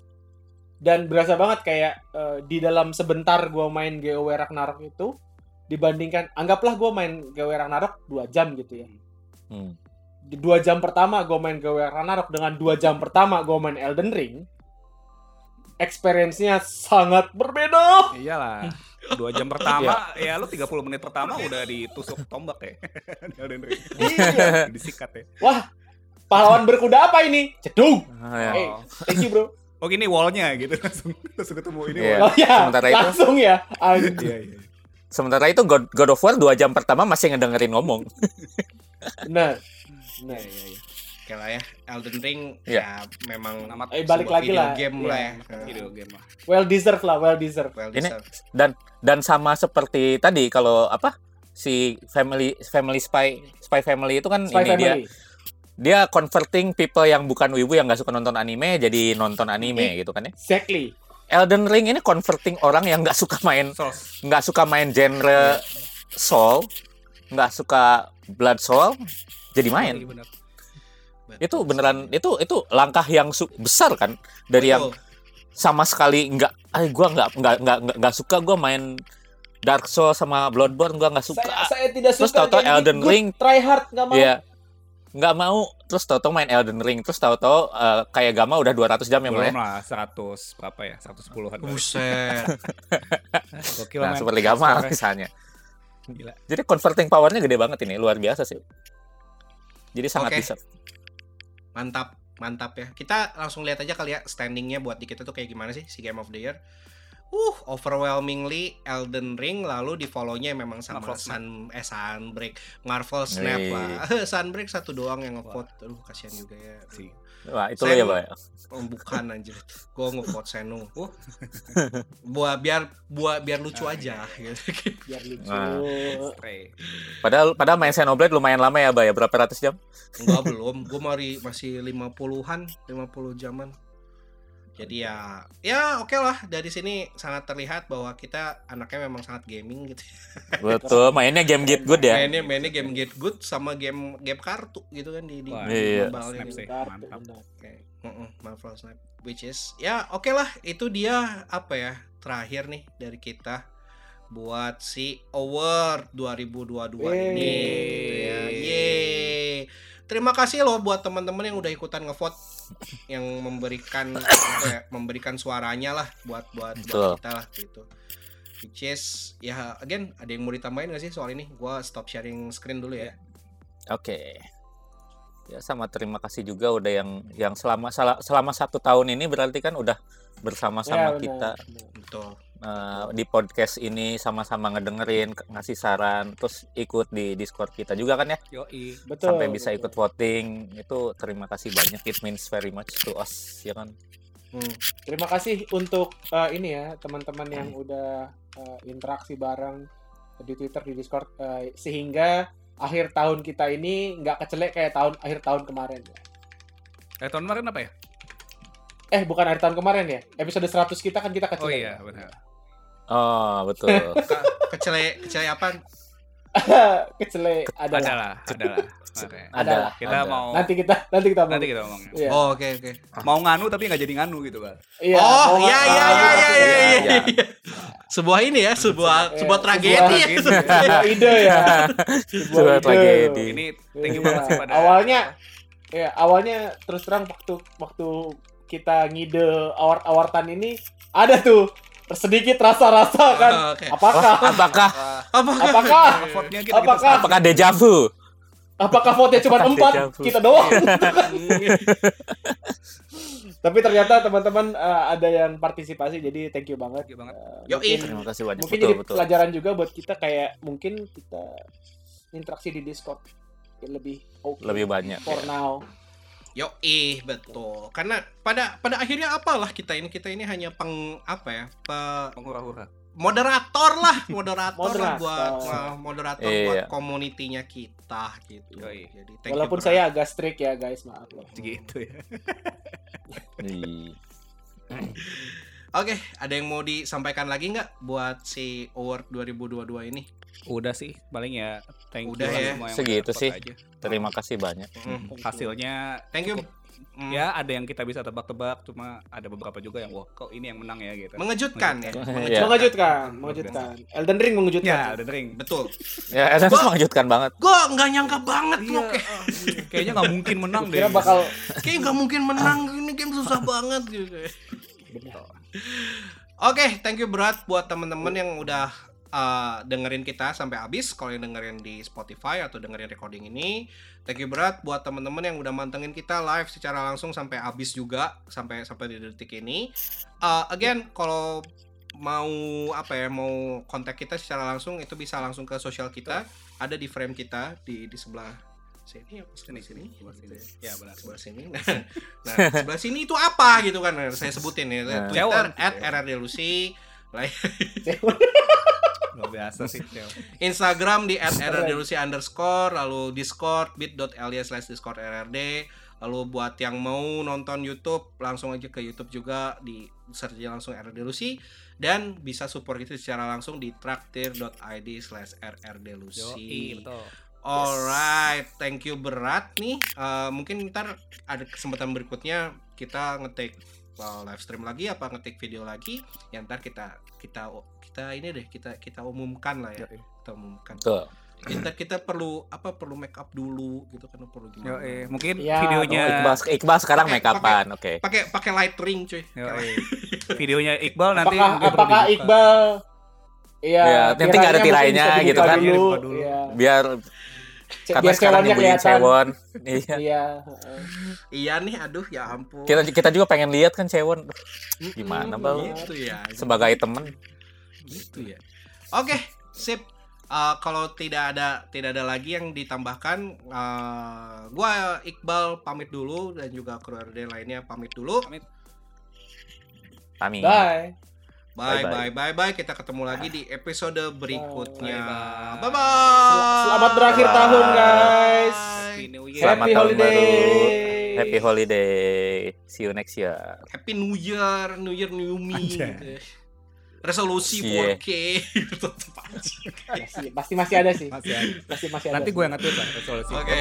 Dan berasa banget kayak eh, di dalam sebentar gue main GOW Ragnarok itu dibandingkan anggaplah gue main GOW Ragnarok dua jam gitu ya Hmm. di dua jam pertama gue main GOW Ragnarok dengan dua jam pertama gue main Elden Ring experience-nya sangat berbeda Iyalah. Dua jam pertama ya lu 30 menit pertama udah ditusuk tombak ya. Di Elden Ring. iya Disikat ya. pahlawan berkuda apa ini cedung Ah, ya. Eh, thank you bro Oh gini wallnya gitu langsung langsung ketemu ini Iya. wall. oh ya Sementara itu- langsung ya Anjing. Iya iya. Sementara itu God, God of War 2 jam pertama masih ngedengerin ngomong. benar Iya benar iya iya. Oke lah ya, Elden Ring Iya. ya memang Amat Eh, balik lagi video lah. game Iya. lah ya. video game lah. well deserved lah well deserved Well Ini- deserved. Dan dan sama seperti tadi kalau apa si family family spy spy family itu kan Spy ini Family dia converting people yang bukan wibu yang nggak suka nonton anime jadi nonton anime gitu kan ya. exactly Elden Ring ini converting orang yang nggak suka main nggak suka main genre Soul, nggak suka Blood Soul, jadi main. Iya, bener. Itu beneran itu itu langkah yang besar kan dari yang sama sekali nggak, ah gua nggak nggak nggak nggak- suka gua main Dark Souls sama Bloodborne gua nggak suka. Saya, saya tidak Terus suka tahu-tahu game Elden Ring. try hard nggak mau. Iya. Nggak mau terus tahu-tahu main Elden Ring terus tahu-tahu eh, kayak Gama udah 200 jam ya mulai. Belum lah 100 berapa ya? 110-an. kali. Buset. Nah, seperti Gama misalnya. Gila. Jadi converting powernya gede banget ini, luar biasa sih. Jadi sangat Oke. bisa. Mantap, mantap ya. Kita langsung lihat aja kali ya standingnya buat di kita tuh kayak gimana sih si Game of the Year. Uh, overwhelmingly Elden Ring lalu di follow-nya memang sama Marvel. Sun eh Sunbreak, Marvel Snap Wih. lah. Sunbreak satu doang yang ngevote. Aduh, kasihan juga ya. Si. Wah, itu ya, Pak. Oh, bukan anjir. Gua ngevote Senu. Oh. buat biar buat biar lucu Ah, aja gitu. Biar lucu. Nah. Padahal padahal main Xenoblade lumayan lama ya, Pak ya. Berapa ratus jam? Enggak belum, gue masih masih 50-an, 50 jaman. Jadi ya ya oke lah dari sini sangat terlihat bahwa kita anaknya memang sangat gaming gitu. Betul, mainnya game get good ya. Mainnya mainnya game get good sama game game kartu gitu kan di di Wah, Iya. mobile Snap gitu. sih. Mantap. Oke. Mm-mm, Marvel Snap which is ya oke lah itu dia apa ya terakhir nih dari kita buat si award 2022 ini gitu ya. Yeay. Terima kasih loh buat teman-teman yang udah ikutan ngevote yang memberikan apa ya, memberikan suaranya lah buat buat, buat Betul. kita lah gitu. Which is ya again ada yang mau ditambahin gak sih soal ini? Gua stop sharing screen dulu ya. Oke. Ya sama terima kasih juga udah yang yang selama selama satu tahun ini berarti kan udah bersama-sama Ya, benar, kita. Betul. Eh, di podcast ini sama-sama ngedengerin, ngasih saran, terus ikut di Discord kita juga kan ya, Yoi. Betul. sampai bisa betul. ikut voting. Itu terima kasih banyak. It means very much to us, ya kan? Hmm. Terima kasih untuk eh, ini ya teman-teman yang udah eh, interaksi bareng di Twitter di Discord eh, sehingga akhir tahun kita ini nggak kecelek kayak tahun akhir tahun kemarin. Eh tahun kemarin apa ya? Eh bukan akhir tahun kemarin ya? Episode 100 kita kan kita Oh kecelek. iya, benar. Oh, betul. Kecele kecele apa? kecelek Ada adalah. lah, ada lah. Oke. Ada lah. Kita ada. mau Nanti kita nanti kita nanti mau. kita ngomongin. Iya. Oh, oke oke. Mau nganu tapi nggak jadi nganu gitu, Bang. Iya, oh, iya iya iya iya iya iya. iya. iya. Sebuah ini ya, sebuah Iya, sebuah sebuah tragedi ya. tragedi. Sebuah ide ya. Sebuah tragedi. Ini thank you Iya. banget sih pada Awalnya ya awalnya terus terang waktu waktu kita ngide awart-awartan ini ada tuh sedikit rasa-rasa kan. Oh, Oke. Apakah Apakah Apa? apakah vote-nya kita Apakah- apakah deja vu? apakah vote-nya cuma Apakah empat kita doang? Tapi ternyata teman-teman eh, ada yang partisipasi jadi thank you banget. Thank you banget. Yoi. mungkin- Terima kasih banyak. mungkin betul, jadi betul. pelajaran juga buat kita kayak mungkin kita interaksi di Discord lebih oke Lebih banyak. for ya. now. Yo, ih betul. Karena pada pada akhirnya apalah kita ini kita ini hanya peng apa ya? Pe, Penghura-hura. moderator lah, moderator, lah Moderator. buat uh, moderator Iya. buat komunitinya kita gitu. Yoi. Jadi thank you, Walaupun bro. saya agak strict ya guys, maaf loh. Gitu ya. Iya. Oke, ada yang mau disampaikan lagi nggak buat si award 2022 ini? Udah sih, paling ya thank Udah you ya. semua yang Segitu sih. aja. Terima kasih banyak. Mm. Hasilnya Thank you. cukup- Mm. ya ada yang kita bisa tebak-tebak, cuma ada beberapa juga yang wah kok ini yang menang ya gitu. Mengejutkan ya. Iya. Mengejutkan. Mengejutkan, mengejutkan. Elden Ring mengejutkan. Ya, udah ring. Betul. Ya, Elden Ring mengejutkan banget. Gue nggak nyangka banget Iya, loh kayak ah, iya. kayaknya nggak mungkin menang deh. Kira bakal kayak nggak mungkin menang ini game susah banget gitu. Oke, thank you berat buat temen-temen yang udah uh, dengerin kita sampai habis. Kalau yang dengerin di Spotify atau dengerin recording ini, thank you berat buat temen-temen yang udah mantengin kita live secara langsung sampai habis juga sampai sampai di detik ini. Uh, again, kalau mau apa ya mau kontak kita secara langsung itu bisa langsung ke sosial kita ada di frame kita di di sebelah sini apa sini sini Sebelah sini. Ya, benar. sebelah sini nah, nah sebelah sini itu apa gitu kan saya sebutin ya Nah. Twitter at RRDLucy Luar biasa sih. Instagram di RRDLucy underscore lalu Discord bit.ly slash Discord RRD Lalu buat yang mau nonton YouTube langsung aja ke YouTube juga di search aja langsung RRD Lucy dan bisa support itu secara langsung di traktir.id slash RRD Lucy. Yoi, betul. Alright, thank you berat nih. Eh, mungkin ntar ada kesempatan berikutnya kita ngetik uh, live stream lagi apa ngetik video lagi. Yang ntar kita kita kita ini deh kita kita umumkan lah ya. Yoi. Kita umumkan. Betul. Kita kita perlu apa perlu make up dulu gitu kan perlu gimana? Yoi, mungkin Ya, Oh, videonya Iqbal, Iqbal sekarang Pakai- make upan, oke. Pakai pakai light ring cuy. Yoi. videonya Iqbal nanti apakah apakah. Iqbal Iya, Ya, nanti nggak ada tirainya gitu kan. Dulu. Iya. Biar karena biar sekarang kelihatan. cewon. Iya. Iya. heeh. Iya nih, aduh ya ampun. Kita kita juga pengen lihat kan cewon gimana, Bal? Gitu ya. sebagai temen. Gitu ya. Oke, sip. Uh, kalau tidak ada tidak ada lagi yang ditambahkan, uh, gua Iqbal pamit dulu dan juga kru RD lainnya pamit dulu. Kami. Bye. Bye Bye-bye. bye bye bye. Kita ketemu lagi di episode berikutnya. Bye-bye. Bye bye. Sel- Selamat berakhir Bye. tahun, guys. Happy New Year. Selamat Happy tahun holiday. baru. Happy holiday. See you next year. Happy New Year, New Year New Me. Resolusi Cie. 4K tetap aja. Masih, pasti masih ada sih. Masih ada. Pasti masih ada. Nanti gue yang ngatur lah resolusi. Oke.